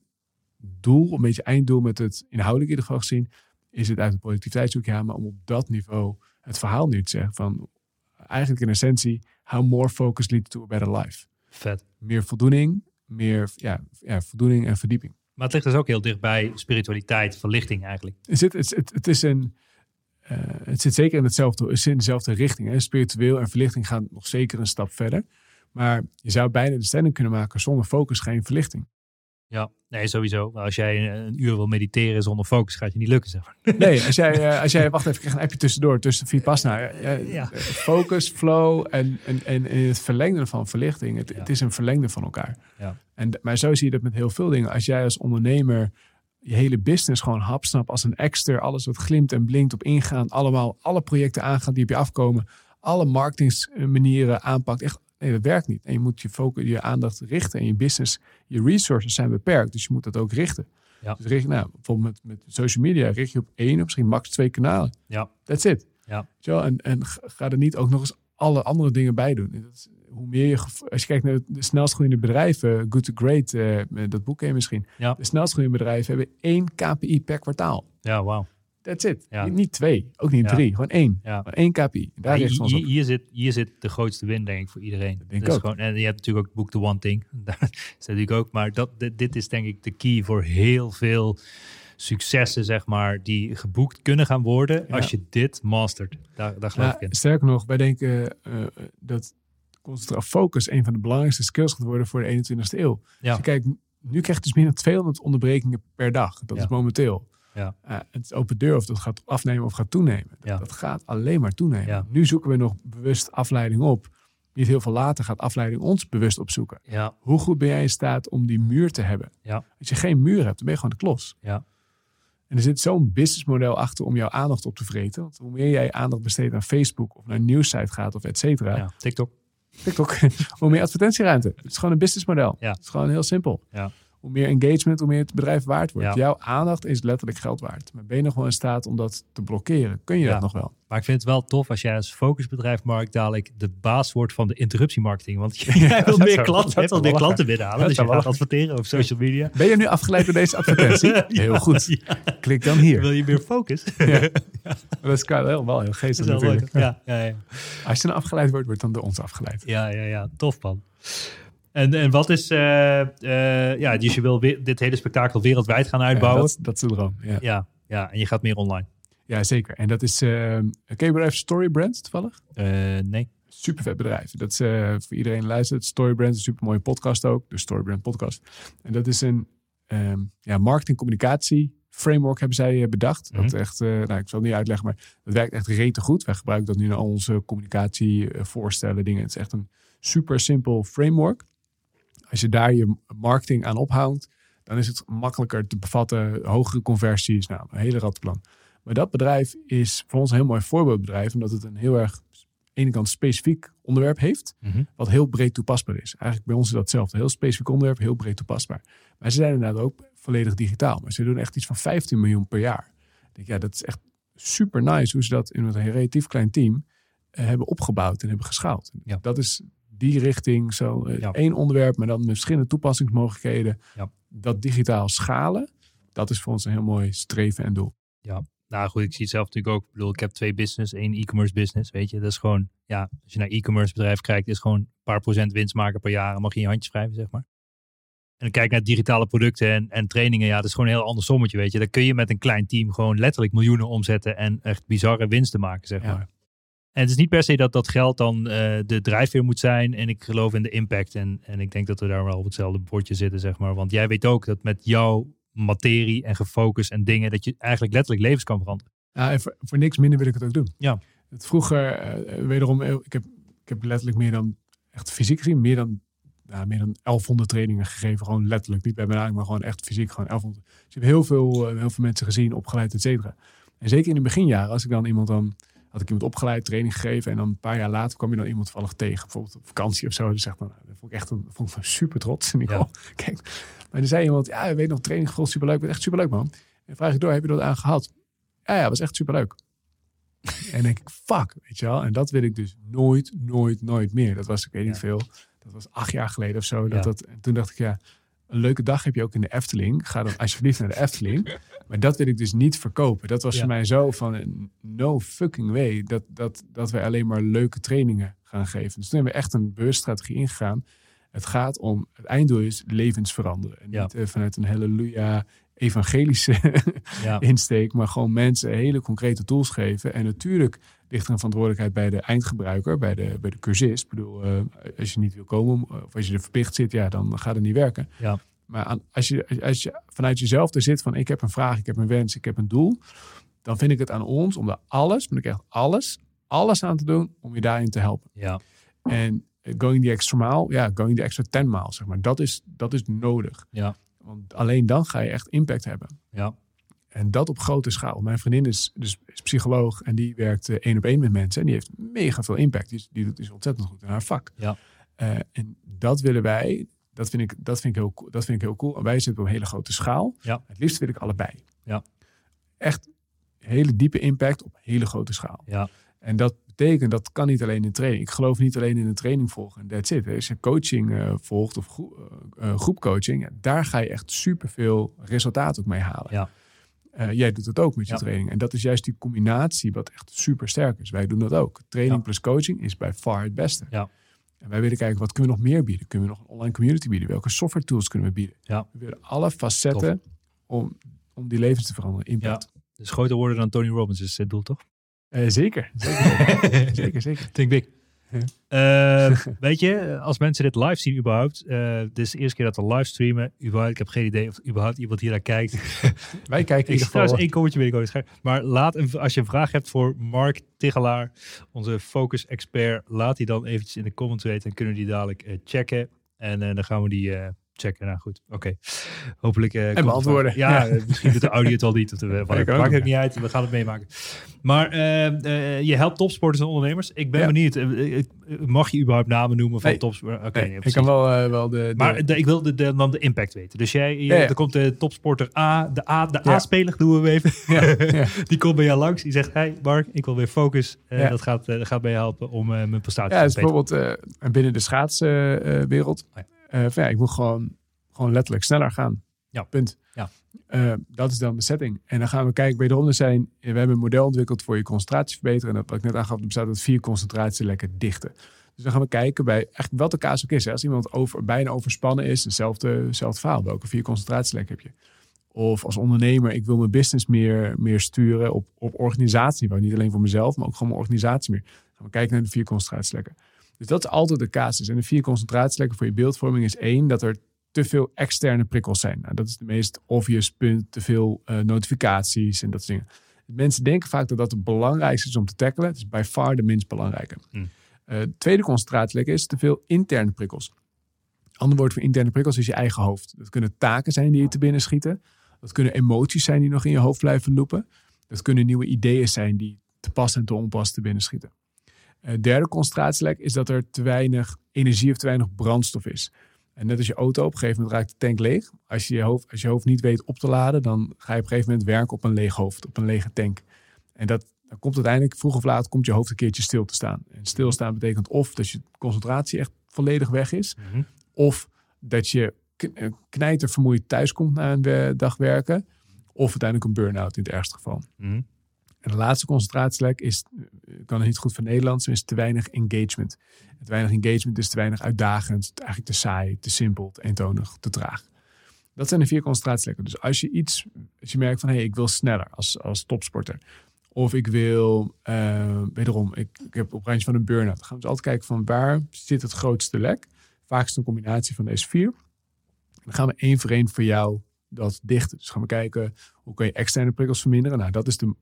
doel, een beetje einddoel met het inhoudelijk in ieder geval gezien, is het uit de productiviteitshoek, ja, maar om op dat niveau het verhaal nu te zeggen van eigenlijk in essentie, how more focus leads to a better life. Vet. Meer voldoening, meer ja, ja, voldoening en verdieping. Maar het ligt dus ook heel dicht bij spiritualiteit, verlichting eigenlijk. Het, zit, het, het, het is een, eh, het zit zeker in, hetzelfde, in dezelfde richting. Hè. Spiritueel en verlichting gaan nog zeker een stap verder. Maar je zou bijna de stelling kunnen maken, zonder focus geen verlichting. Ja, nee, sowieso. Maar als jij een, uur wil mediteren zonder focus, gaat je niet lukken, zeg maar. Nee, als jij, eh, als jij wacht even, ik krijg een appje tussendoor, tussen Vipassana. Ja, ja, eh, Focus, flow en, en, en, en het verlengde van verlichting. Het, Ja. het is een verlengde van elkaar. Ja. En, maar zo zie je dat met heel veel dingen. Als jij als ondernemer je hele business gewoon hapsnap als een extra, alles wat glimt en blinkt op ingaan, allemaal alle projecten aangaan die op je afkomen, alle marketingsmanieren aanpakt. Echt, nee, dat werkt niet. En je moet je focus, je aandacht richten en je business, je resources zijn beperkt, dus je moet dat ook richten. Ja. Dus richt, nou, bijvoorbeeld met, met social media richt je op één of misschien max twee kanalen. Ja. That's it. Ja. En, en ga ga er niet ook nog eens alle andere dingen bij doen. Dat is- hoe meer je, als je kijkt naar de snelst groeiende bedrijven, Good to Great, eh, dat boek ken je misschien. Ja. De snelst groeiende bedrijven hebben één KPI per kwartaal. Ja, wauw. That's it. Ja. Niet, niet twee, ook niet Ja. drie, gewoon één. Ja. Één KPI. Daar ons hier, op. hier, zit, hier zit de grootste win, denk ik, voor iedereen. denk ook. Gewoon, en je hebt natuurlijk ook het boek The One Thing. Daar is natuurlijk ook. Maar dat, dit, dit is denk ik de key voor heel veel successen, zeg maar, die geboekt kunnen gaan worden als je dit mastert. Daar, daar geloof ik in. sterker nog, wij denken eh, dat concentra- focus een van de belangrijkste skills gaat worden voor de 21ste eeuw. Ja. Als je kijkt, nu krijg je dus meer dan 200 onderbrekingen per dag. Dat Ja. is momenteel. Ja. Eh, het is open deur of dat gaat afnemen of gaat toenemen. Dat, Ja. dat gaat alleen maar toenemen. Ja. Nu zoeken we nog bewust afleiding op. Niet heel veel later gaat afleiding ons bewust opzoeken. Hoe goed ben jij in staat om die muur te hebben? Als je geen muur hebt, dan ben je gewoon de klos. Ja. En er zit zo'n businessmodel achter om jouw aandacht op te vreten. Want hoe meer jij aandacht besteedt aan Facebook of naar een nieuwssite gaat of et cetera. ja. TikTok. TikTok, hoe meer advertentieruimte. Het is gewoon een businessmodel. Ja. Het is gewoon heel simpel. Ja. Hoe meer engagement, hoe meer het bedrijf waard wordt. Ja. Jouw aandacht is letterlijk geld waard. Maar ben je nog wel in staat om dat te blokkeren? Kun je dat nog wel? Maar ik vind het wel tof als jij als focusbedrijf, Mark, dadelijk de baas wordt van de interruptiemarketing. Want jij wil dat meer klanten, wil meer klanten binnenhalen. Dus je gaat adverteren op social media. Ben je nu afgeleid door deze advertentie? Heel goed. Ja. Klik dan hier. Wil je meer focus? Dat is wel heel, wel heel geestig natuurlijk. Ja, ja, ja. Als je dan afgeleid wordt, wordt dan door ons afgeleid. Ja, ja, ja. Tof, man. En, en wat is... eh, eh, ja, dus je wil dit hele spektakel wereldwijd gaan Ja, uitbouwen. dat, dat is de droom. Ja. Ja, ja, en je gaat meer online. Ja, zeker. En dat is... eh ken Storybrand toevallig? Eh, nee. Super vet bedrijf. Dat is eh, voor iedereen luistert. Storybrand is een super mooie podcast ook. De Storybrand podcast. En dat is een ehm ja, marketing communicatie framework hebben zij bedacht. Dat Mhm. echt, nou, ik zal het niet uitleggen, maar dat werkt echt rete goed. Wij gebruiken dat nu in al onze communicatie, voorstellen, dingen. Het is echt een super simpel framework. Als je daar je marketing aan ophangt, dan is het makkelijker te bevatten. Hogere conversies, nou, een hele rattenplan. Maar dat bedrijf is voor ons een heel mooi voorbeeldbedrijf, omdat het een heel erg, aan de ene kant specifiek onderwerp heeft, Mhm. wat heel breed toepasbaar is. Eigenlijk bij ons is dat hetzelfde. Heel specifiek onderwerp, heel breed toepasbaar. Maar ze zijn inderdaad ook volledig digitaal. Maar ze doen echt iets van 15 miljoen per jaar. Ik denk, ja, dat is echt super nice hoe ze dat in een relatief klein team eh, hebben opgebouwd en hebben geschaald. Ja. Dat is die richting, zo eh, Ja. één onderwerp, maar dan met verschillende toepassingsmogelijkheden. Ja. Dat digitaal schalen, dat is voor ons een heel mooi streven en doel. Nou goed, ik zie het zelf natuurlijk ook. Ik bedoel, ik heb twee business, één e-commerce business. Weet je, dat is gewoon, ja, als je naar e-commerce bedrijf kijkt, is gewoon een paar procent winst maken per jaar. En mag je in je handjes wrijven, zeg maar. En dan kijk naar digitale producten en, en trainingen. Ja, dat is gewoon een heel ander sommetje, weet je. Dan kun je met een klein team gewoon letterlijk miljoenen omzetten en echt bizarre winsten maken, zeg Ja. maar. En het is niet per se dat dat geld dan eh, de drijfveer moet zijn. En ik geloof in de impact. En, en ik denk dat we daar wel op hetzelfde bordje zitten, zeg maar. Want jij weet ook dat met jouw materie en gefocust en dingen, dat je eigenlijk letterlijk levens kan veranderen. Ja, en voor, voor niks minder wil ik het ook doen. Ja. Het vroeger, eh, wederom, eh, ik heb, ik heb letterlijk meer dan, echt fysiek gezien, meer dan, nou, meer dan 1100 trainingen gegeven. Gewoon letterlijk, niet bij benadering, maar gewoon echt fysiek, gewoon 1100. Dus ik heb heel veel, eh, heel veel mensen gezien, opgeleid, et cetera. En zeker in de beginjaren, als ik dan iemand dan had ik iemand opgeleid, training gegeven. En dan een paar jaar later kwam je dan iemand toevallig tegen. Bijvoorbeeld op vakantie of zo. Dus zeg maar, nou, dat vond ik echt een, vond ik van super trots. En ik, Ja. oh, kijk. Maar er zei iemand, ja, je weet nog, training gevolgd, superleuk. Echt superleuk, man. En vraag ik door, heb je dat aan gehad? Ja, ja, was echt superleuk. en denk ik, fuck, weet je wel. En dat wil ik dus nooit, nooit, nooit meer. Dat was, ik weet niet veel. Dat was acht jaar geleden of zo. Dat Ja. dat, en toen dacht ik, ja, een leuke dag heb je ook in de Efteling. Ga dan alsjeblieft naar de Efteling. Maar dat wil ik dus niet verkopen. Dat was Ja. voor mij zo van no fucking way dat, dat, dat wij alleen maar leuke trainingen gaan geven. Dus toen hebben we echt een bewuststrategie ingegaan. Het gaat om, het einddoel is levens veranderen. En Ja. niet eh, vanuit een halleluja evangelische Ja. insteek, maar gewoon mensen hele concrete tools geven. En natuurlijk ligt er een verantwoordelijkheid bij de eindgebruiker, bij de, bij de cursist. Ik bedoel, eh, als je niet wil komen of als je er verplicht zit, ja, dan gaat het niet werken. Ja. Maar aan, als, je, als je vanuit jezelf er zit van ik heb een vraag, ik heb een wens, ik heb een doel, dan vind ik het aan ons om daar alles, maar ik echt alles, alles aan te doen om je daarin te helpen. Ja. En going the extra mile, ja, going the extra 10 mile, zeg maar. Dat is, dat is nodig. Ja. Want alleen dan ga je echt impact hebben. Ja. En dat op grote schaal. Mijn vriendin is, dus, is psycholoog en die werkt eh, één op één met mensen. En die heeft mega veel impact. Die, is- die doet dus ontzettend goed in haar vak. Ja. Eh, en dat willen wij, dat vind, ik, dat, vind ik heel, dat vind ik heel cool. En wij zitten op een hele grote schaal. Ja. Het liefst wil ik allebei. Ja. Echt hele diepe impact op hele grote schaal. Ja. En dat betekent, dat kan niet alleen in training. Ik geloof niet alleen in een training volgen. En that's it. Als je coaching eh, volgt of eh, eh, groepcoaching, ja, daar ga je echt superveel resultaat ook mee halen. Ja. Jij doet het ook met je Ja. training. En dat is juist die combinatie wat echt super sterk is. Wij doen dat ook. Training plus coaching is bij far het beste. Ja. En wij willen kijken, wat kunnen we nog meer bieden? Kunnen we nog een online community bieden? Welke software tools kunnen we bieden? Ja. We willen alle facetten om, om die levens te veranderen. Impact. Dus groter worden dan Tony Robbins is het doel, toch? Eh, zeker. Zeker, zeker. zeker. Think big. Eh, weet je, als mensen dit live zien überhaupt, eh dit is de eerste keer dat we live streamen. Überhaupt, ik heb geen idee of überhaupt iemand hier naar kijkt. Wij kijken in Ik ieder geval... één kommentje weet ik ooit. Maar laat een, als je een vraag hebt voor Mark Tigelaar, onze focus expert, laat die dan eventjes in de comments weten. En kunnen we die dadelijk checken. En dan gaan we die checken. Nou goed, oké. Hopelijk. eh, het beantwoorden. Ja, Ja. eh, misschien doet de audio het al niet. Of, uh, kan maakt ook, het niet uit. We gaan het meemaken. Maar eh, eh, je helpt topsporters en ondernemers. Ik ben Ja. benieuwd. eh, eh, mag je überhaupt namen noemen van Nee. topsporters? Oké, nee, ik kan wel, eh, wel de... de Maar de- ik wil de, de- dan de impact weten. Dus jij, je- Ja, ja. er komt de topsporter A, de A, de Ja. A-speler, doen we even. ja, ja. Die komt bij jou langs. Die zegt, hey Mark, ik wil weer focus. Eh, Ja. dat, gaat, eh, dat gaat bij je helpen om eh, mijn prestatie Ja, te dus verbeteren. bijvoorbeeld eh, binnen de schaatswereld. Oh eh van ja, ik moet gewoon, gewoon letterlijk sneller gaan. Ja. Punt. Ja. Eh, dat is dan de setting. En dan gaan we kijken, wederom er zijn, we hebben een model ontwikkeld voor je concentratie verbeteren. En dat, wat ik net aangaf, bestaat uit vier concentratielekken dichten. Dus dan gaan we kijken bij echt wat de kaas ook is. Hè. Als iemand over, bijna overspannen is, hetzelfde, hetzelfde verhaal. Welke vier concentratielekken heb je? Of als ondernemer, ik wil mijn business meer, meer sturen op, op organisatieniveau. Niet alleen voor mezelf, maar ook gewoon mijn organisatie meer. Dan gaan we kijken naar de vier concentratielekken. Dus dat is altijd de casus. En de vier concentratielekken voor je beeldvorming is één, dat er te veel externe prikkels zijn. Nou, dat is de meest obvious punt. Te veel eh, notificaties en dat soort dingen. Mensen denken vaak dat dat het belangrijkste is om te tackelen. Het is bij far de minst belangrijke. Hmm. Tweede concentratielek is te veel interne prikkels. Ander woord voor interne prikkels is je eigen hoofd. Dat kunnen taken zijn die je te binnen schieten. Dat kunnen emoties zijn die nog in je hoofd blijven lopen. Dat kunnen nieuwe ideeën zijn die te pas en te onpas te binnen schieten. Eh, derde concentratielek is dat er te weinig energie of te weinig brandstof is. En net als je auto, op een gegeven moment raakt de tank leeg. Als je je hoofd, als je hoofd niet weet op te laden, dan ga je op een gegeven moment werken op een leeg hoofd, op een lege tank. En dat, dan komt uiteindelijk, vroeg of laat, komt je hoofd een keertje stil te staan. En stilstaan betekent of dat je concentratie echt volledig weg is, Mhm. of dat je eh, knijtervermoeid thuis komt na een dag werken, of uiteindelijk een burn-out in het ergste geval. Mhm. De laatste concentratielek is, kan het niet goed van Nederlands, is te weinig engagement. Te weinig engagement is te weinig uitdagend, eigenlijk te saai, te simpel, te eentonig, te traag. Dat zijn de vier concentratielekken. Dus als je iets, als je merkt van hé, hey, ik wil sneller als, als topsporter. Of ik wil, eh, wederom, ik, heb op randje van een burn-out. Dan gaan we dus altijd kijken van waar zit het grootste lek. Vaak is het een combinatie van deze vier. Dan gaan we één voor één voor jou dat dichten. Dus gaan we kijken, hoe kan je externe prikkels verminderen? Nou, dat is de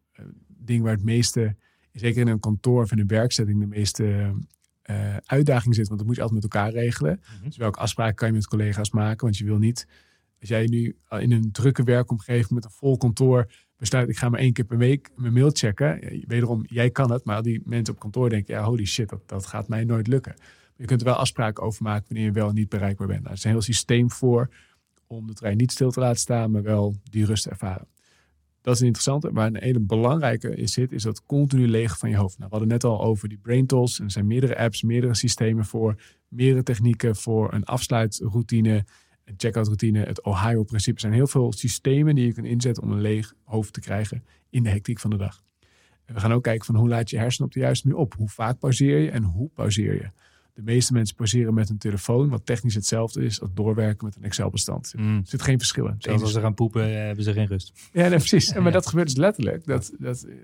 ding waar het meeste, zeker in een kantoor of in een werkzetting, de meeste eh, uitdaging zit. Want dat moet je altijd met elkaar regelen. Mhm. Dus welke afspraken kan je met collega's maken? Want je wil niet, als jij nu in een drukke werkomgeving met een vol kantoor besluit, ik ga maar één keer per week mijn mail checken. Wederom, jij kan het, maar al die mensen op kantoor denken, ja, holy shit, dat, dat gaat mij nooit lukken. Je kunt er wel afspraken over maken wanneer je wel en niet bereikbaar bent. Nou, er is een heel systeem voor om de trein niet stil te laten staan, maar wel die rust te ervaren. Dat is een interessante. Maar een hele belangrijke is zit, is dat continu leeg van je hoofd. Nou, we hadden net al over die brain tools. En er zijn meerdere apps, meerdere systemen voor, meerdere technieken voor een afsluitroutine, een checkout routine, het Ohio-principe. Er zijn heel veel systemen die je kunt inzetten om een leeg hoofd te krijgen in de hectiek van de dag. We gaan ook kijken van hoe laat je hersenen op de juiste manier op. Hoe vaak pauzeer je en hoe pauzeer je. De meeste mensen pauzeren met een telefoon, wat technisch hetzelfde is als doorwerken met een Excel-bestand. Mm. Er zit geen verschil in. Zelfs als ze gaan poepen, eh, hebben ze geen rust. ja, nee, precies. En Maar Ja. dat gebeurt dus letterlijk. Dat, dat, eh,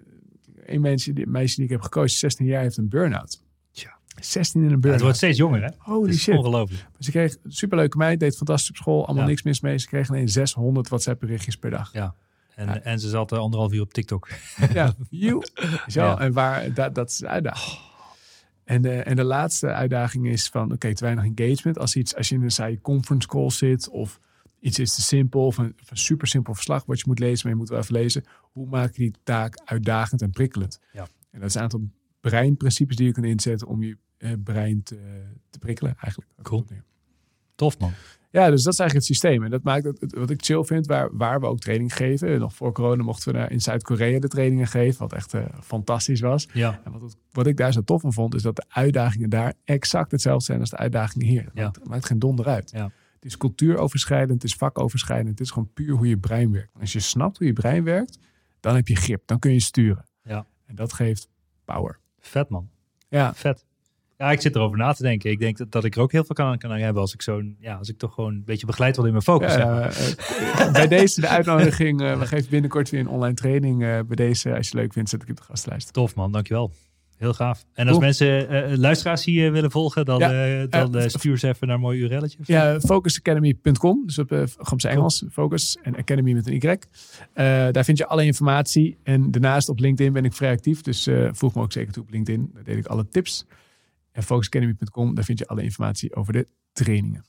een meisje, die, meisje die ik heb gecoacht, 16 jaar, heeft een burn-out. Tja. 16 in een Ja, het wordt steeds jonger, hè? Holy shit. ongelooflijk. Ze kreeg een superleuke meid, deed fantastisch op school, allemaal Ja. niks mis mee. Ze kreeg alleen 600 WhatsApp berichtjes per dag. Ja. En, Ja. en ze zat eh, anderhalf uur op TikTok. Ja, you. Zo, Ja. En waar, dat, dat is de uitdaging. En de, en de laatste uitdaging is van, oké, te weinig engagement. Als, iets, als je in een saaie conference call zit of iets is te simpel of een, of een super simpel verslag wat je moet lezen, maar je moet wel even lezen. Hoe maak je die taak uitdagend en prikkelend? Ja. En dat is een aantal breinprincipes die je kunt inzetten om je eh, brein te, te prikkelen eigenlijk. Cool. Tof, man. Ja, dus dat is eigenlijk het systeem. En dat maakt het, wat ik chill vind, waar, waar we ook training geven. Nog voor corona mochten we in Zuid-Korea de trainingen geven, wat echt eh, fantastisch was. Ja. En wat, wat ik daar zo tof van vond, is dat de uitdagingen daar exact hetzelfde zijn als de uitdagingen hier. Dat Ja. maakt, maakt geen donder uit. Ja. Het is cultuuroverschrijdend, het is vakoverschrijdend, het is gewoon puur hoe je brein werkt. Als je snapt hoe je brein werkt, dan heb je grip, dan kun je sturen. Ja. En dat geeft power. Vet, man. Ja, Vet. Ja, ik zit erover na te denken. Ik denk dat, dat ik er ook heel veel kan, kan aan hebben als ik zo'n, ja, als ik toch gewoon een beetje begeleid word in mijn focus. zeg maar. Ja, eh, bij deze de uitnodiging. eh, we geven binnenkort weer een online training. eh, bij deze, als je leuk vindt, zet ik op de gastenlijst. Tof, man. Dankjewel. Heel gaaf. En als mensen eh, luisteraars hier willen volgen, dan, Ja. eh, dan Eh, eh, stuur ze even naar een mooi zo. Ja, focusacademy.com. Dus op, eh, gewoon zijn Engels. Focus en Academy met een Y. Eh, daar vind je alle informatie. En daarnaast op LinkedIn ben ik vrij actief. Dus eh voeg me ook zeker toe op LinkedIn. Daar deel ik alle tips. En focusacademy.com, daar vind je alle informatie over de trainingen.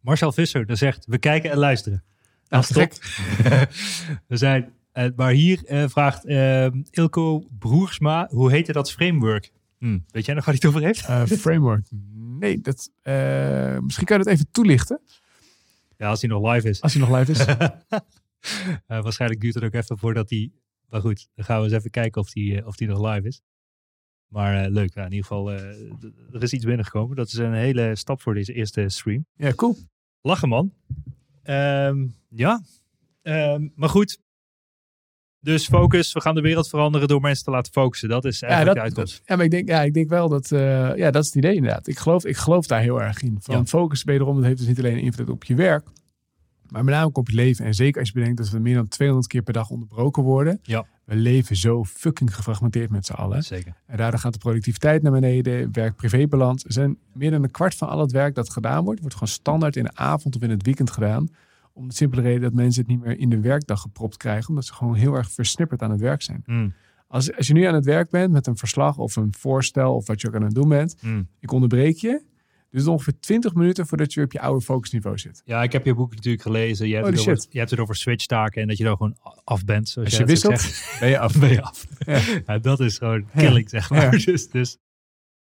Marcel Visser, dat zegt, we kijken en luisteren. Nou, is top. we zijn, eh, maar hier eh, vraagt eh, Ilko Broersma, hoe heette dat framework? Hm, Weet jij nog waar hij het over heeft? Eh, framework. Nee, dat, eh, misschien kan je dat even toelichten. Ja, als hij nog live is. Als hij nog live is. Eh, waarschijnlijk duurt het ook even voordat hij... Maar goed, dan gaan we eens even kijken of eh, of die nog live is. Maar eh, leuk, ja, in ieder geval, d- er is iets binnengekomen. Dat is een hele stap voor deze eerste stream. ja, cool. Lachen, man. Ehm, ja, Ehm, maar goed. Dus focus, we gaan de wereld veranderen door mensen te laten focussen. Dat is Ja, eigenlijk dat, de uitkomst. ja, maar ik denk, ja, ik denk wel dat, eh, ja, dat is het idee inderdaad. Ik geloof, ik geloof daar heel erg in. Van Ja. focus wederom, dat heeft dus niet alleen invloed op je werk, maar met name op je leven. En zeker als je bedenkt dat we meer dan 200 keer per dag onderbroken worden. Ja. We leven zo fucking gefragmenteerd met z'n allen. Zeker. En daardoor gaat de productiviteit naar beneden, werk-privébalans. Er zijn meer dan een kwart van al het werk dat gedaan wordt, wordt gewoon standaard in de avond of in het weekend gedaan. Om de simpele reden dat mensen het niet meer in de werkdag gepropt krijgen, omdat ze gewoon heel erg versnipperd aan het werk zijn. Mm, Als, als je nu aan het werk bent met een verslag of een voorstel of wat je ook aan het doen bent, mm. ik onderbreek je. Dus het ongeveer 20 minuten voordat je weer op je oude focusniveau zit. Ja, ik heb je boek natuurlijk gelezen. Je hebt, het over, je hebt het over switchtaken en dat je dan gewoon af bent. Zoals Als je ook wisselt, zegt. ben je af. ben je af. Ja. Ja, dat is gewoon killing, zeg maar. Dus, dus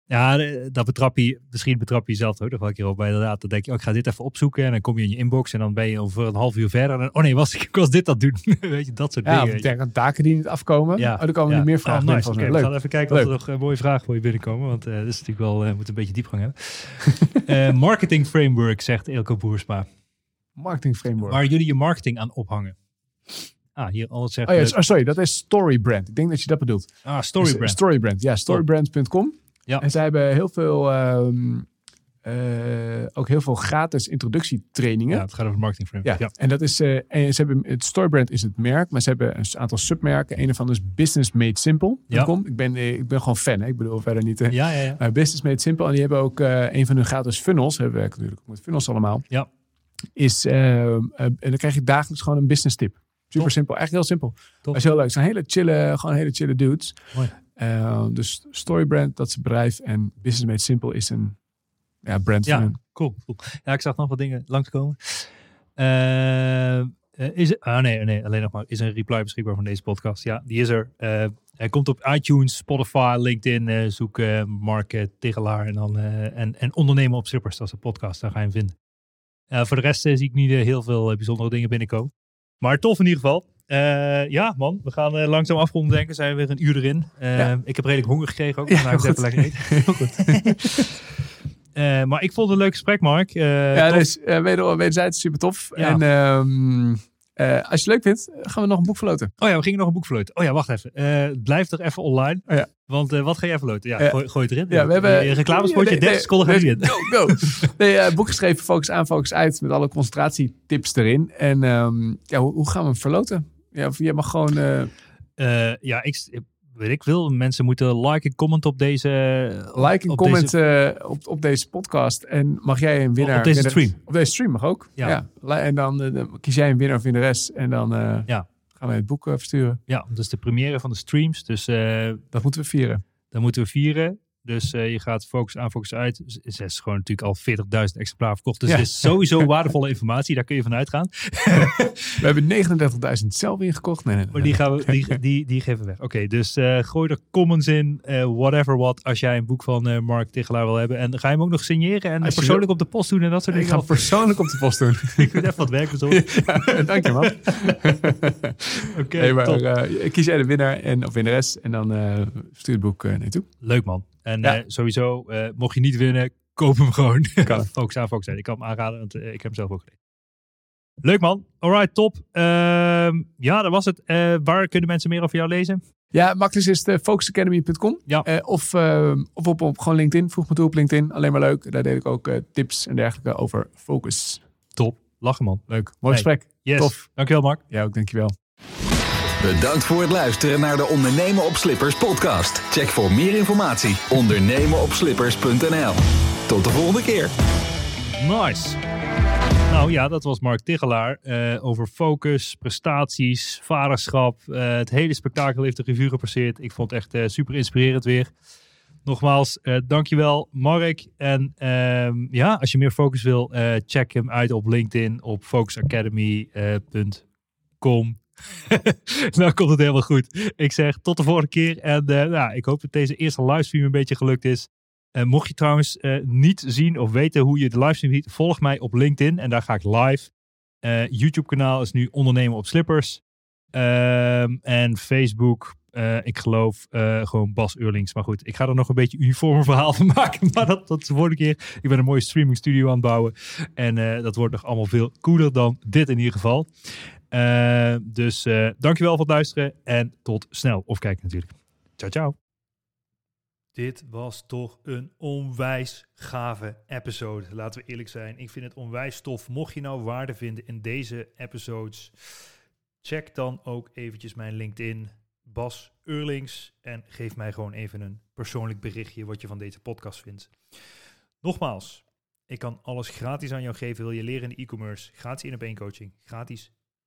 ja, eh, dat betrap je, misschien betrap je jezelf ook nog wel een keer op. Maar inderdaad, dan denk je, oh, ik ga dit even opzoeken. En dan kom je in je inbox en dan ben je over een half uur verder. En oh nee, was, ik was dit het doen. weet je, dat soort Ja, dingen. je. denk aan taken die niet afkomen. Ja. Oh, er komen Ja. nu meer vragen Ah, nice. we gaan even kijken of er nog eh, mooie vragen voor je binnenkomen. Want eh dit is natuurlijk wel, eh, moet een beetje diepgang hebben. Marketing framework, zegt Elko Boersma. Marketing framework. Waar jullie je marketing aan ophangen. Ah, hier alles zegt... Oh ja, oh, sorry, dat is Storybrand. Ik denk dat je dat bedoelt. ah, Storybrand. Storybrand, ja, storybrand.com. Ja. En zij hebben heel veel, ehm, eh, ook heel veel gratis introductietrainingen. Ja, het gaat over marketing framework. Ja, Ja. en dat is, eh, en ze hebben, het Storybrand is het merk, maar ze hebben een aantal submerken. Een ervan is Business Made Simple. Ja. Ik, ben, eh, ik ben gewoon fan, hè? ik bedoel verder niet. Ja, ja, ja. maar Business Made Simple, en die hebben ook een van hun gratis funnels. We werken natuurlijk met funnels allemaal. Ja. Is, eh, eh, en dan krijg je dagelijks gewoon een business tip. Super simpel, echt heel simpel. Dat is heel leuk. Het zijn hele chille, gewoon hele chille dudes. Mooi. Eh, dus Storybrand, dat is het bedrijf. En Business Made Simple is een ja, brand Ja. van. Cool, cool. Ja, ik zag nog wat dingen langskomen. Eh, is er, ah nee, nee, alleen nog maar. Is er een reply beschikbaar van deze podcast? Ja, die is er. Hij komt op iTunes, Spotify, LinkedIn. zoek Mark Tegelaar en dan en, en ondernemen op Slippers. Dat is een podcast, daar ga je hem vinden. Voor de rest zie ik niet heel veel bijzondere dingen binnenkomen. Maar tof in ieder geval. Eh, ja, man, we gaan eh, langzaam afronden denken. Zijn we weer een uur erin. Eh, Ja. Ik heb redelijk honger gekregen ook. Ja, goed. even lekker eten. Heel goed. Maar ik vond het een leuk gesprek, Mark. Ja, tof. dus wederom, wederzijds super tof. Ja. En ehm, eh, als je het leuk vindt, gaan we nog een boek verloten. Oh ja, we gingen nog een boek verloten. Oh ja, wacht even. Blijf er even online. Oh ja. Want wat ga jij verloten? Ja, Ja. gooi, gooi het erin. Ja, we hebben... Een reclamespotje, Nee, 30 nee, seconden erin. Go, go. nee, boek geschreven, focus aan, focus uit. Met alle concentratietips erin. En ehm, ja, hoe, hoe gaan we hem verloten? Ja, of jij mag gewoon... eh, Eh, ja, ik, weet ik wil. Mensen moeten like en comment op deze... like en comment deze- eh, op, op deze podcast. En mag jij een winnaar... Op deze stream. Op deze stream mag ook. Ja. Ja. En dan, eh, dan kies jij een winnaar of winnares. En dan eh, Ja. gaan we het boek eh, versturen. Ja, dat is de première van de streams. Dus eh Dat moeten we vieren. dat moeten we vieren. Dus eh, je gaat focus aan, focus uit. Ze is gewoon natuurlijk al 40.000 exemplaren verkocht. Dus Ja. het is sowieso waardevolle informatie. Daar kun je van uitgaan. We hebben 39.000 zelf ingekocht. Nee, nee, nee. Maar die, gaan we, die, die, die geven we weg. Oké, dus eh, gooi er comments in. eh, whatever what. Als jij een boek van Mark Tegelaar wil hebben. En ga je hem ook nog signeren. En persoonlijk op de post doen. En dat soort Ik dingen. ga persoonlijk op de post doen. Ik moet even wat werk verzorgen. Ja, Dank je, man. Oké, eh, kies jij de winnaar en, of winnares en dan stuur het boek naartoe. Leuk man. En Ja. eh, sowieso, eh, mocht je niet winnen, koop hem gewoon. Kan. focus aan, focus uit. Ik kan hem aanraden, want eh, ik heb hem zelf ook gelezen. Leuk man. Alright, top. Ehm, ja, dat was het. Waar kunnen mensen meer over jou lezen? Ja, makkelijk is het focusacademy.com. Ja. Of eh, of op, op gewoon LinkedIn. Voeg me toe op LinkedIn. Alleen maar leuk. Daar deel ik ook tips en dergelijke over focus. Top. Lachen man. Leuk. Mooi Hey. gesprek. Yes. Tof. Dankjewel Mark. Ja, ook dankjewel. Bedankt voor het luisteren naar de Ondernemen op Slippers podcast. Check voor meer informatie ondernemenopslippers.nl. Tot de volgende keer. Nice. Nou ja, dat was Mark Tigelaar. eh, over focus, prestaties, vaderschap. Eh, het hele spektakel heeft de revue gepasseerd. Ik vond het echt eh, super inspirerend weer. Nogmaals, dankjewel Mark. En ehm, ja, als je meer focus wil, check hem uit op LinkedIn op focusacademy.com. nou komt het helemaal goed. Ik zeg tot de volgende keer. En eh, nou, ik hoop dat deze eerste livestream een beetje gelukt is. Eh, mocht je trouwens eh, niet zien of weten hoe je de livestream ziet, volg mij op LinkedIn en daar ga ik live. Eh, YouTube kanaal is nu Ondernemen op Slippers. Ehm, en Facebook, ik geloof gewoon Bas Eurlings. Maar goed, ik ga er nog een beetje uniformer verhaal van maken. Maar dat, dat is de volgende keer. Ik ben een mooie streaming studio aan het bouwen. En dat wordt nog allemaal veel cooler dan dit in ieder geval. Eh, dus eh, dankjewel voor het luisteren en tot snel. Of kijken natuurlijk. Ciao, ciao. Dit was toch een onwijs gave episode. Laten we eerlijk zijn. Ik vind het onwijs tof. Mocht je nou waarde vinden in deze episodes, check dan ook eventjes mijn LinkedIn, Bas Eurlings. En geef mij gewoon even een persoonlijk berichtje wat je van deze podcast vindt. Nogmaals, ik kan alles gratis aan jou geven. Wil je leren in e-commerce? Gratis in op één coaching. Gratis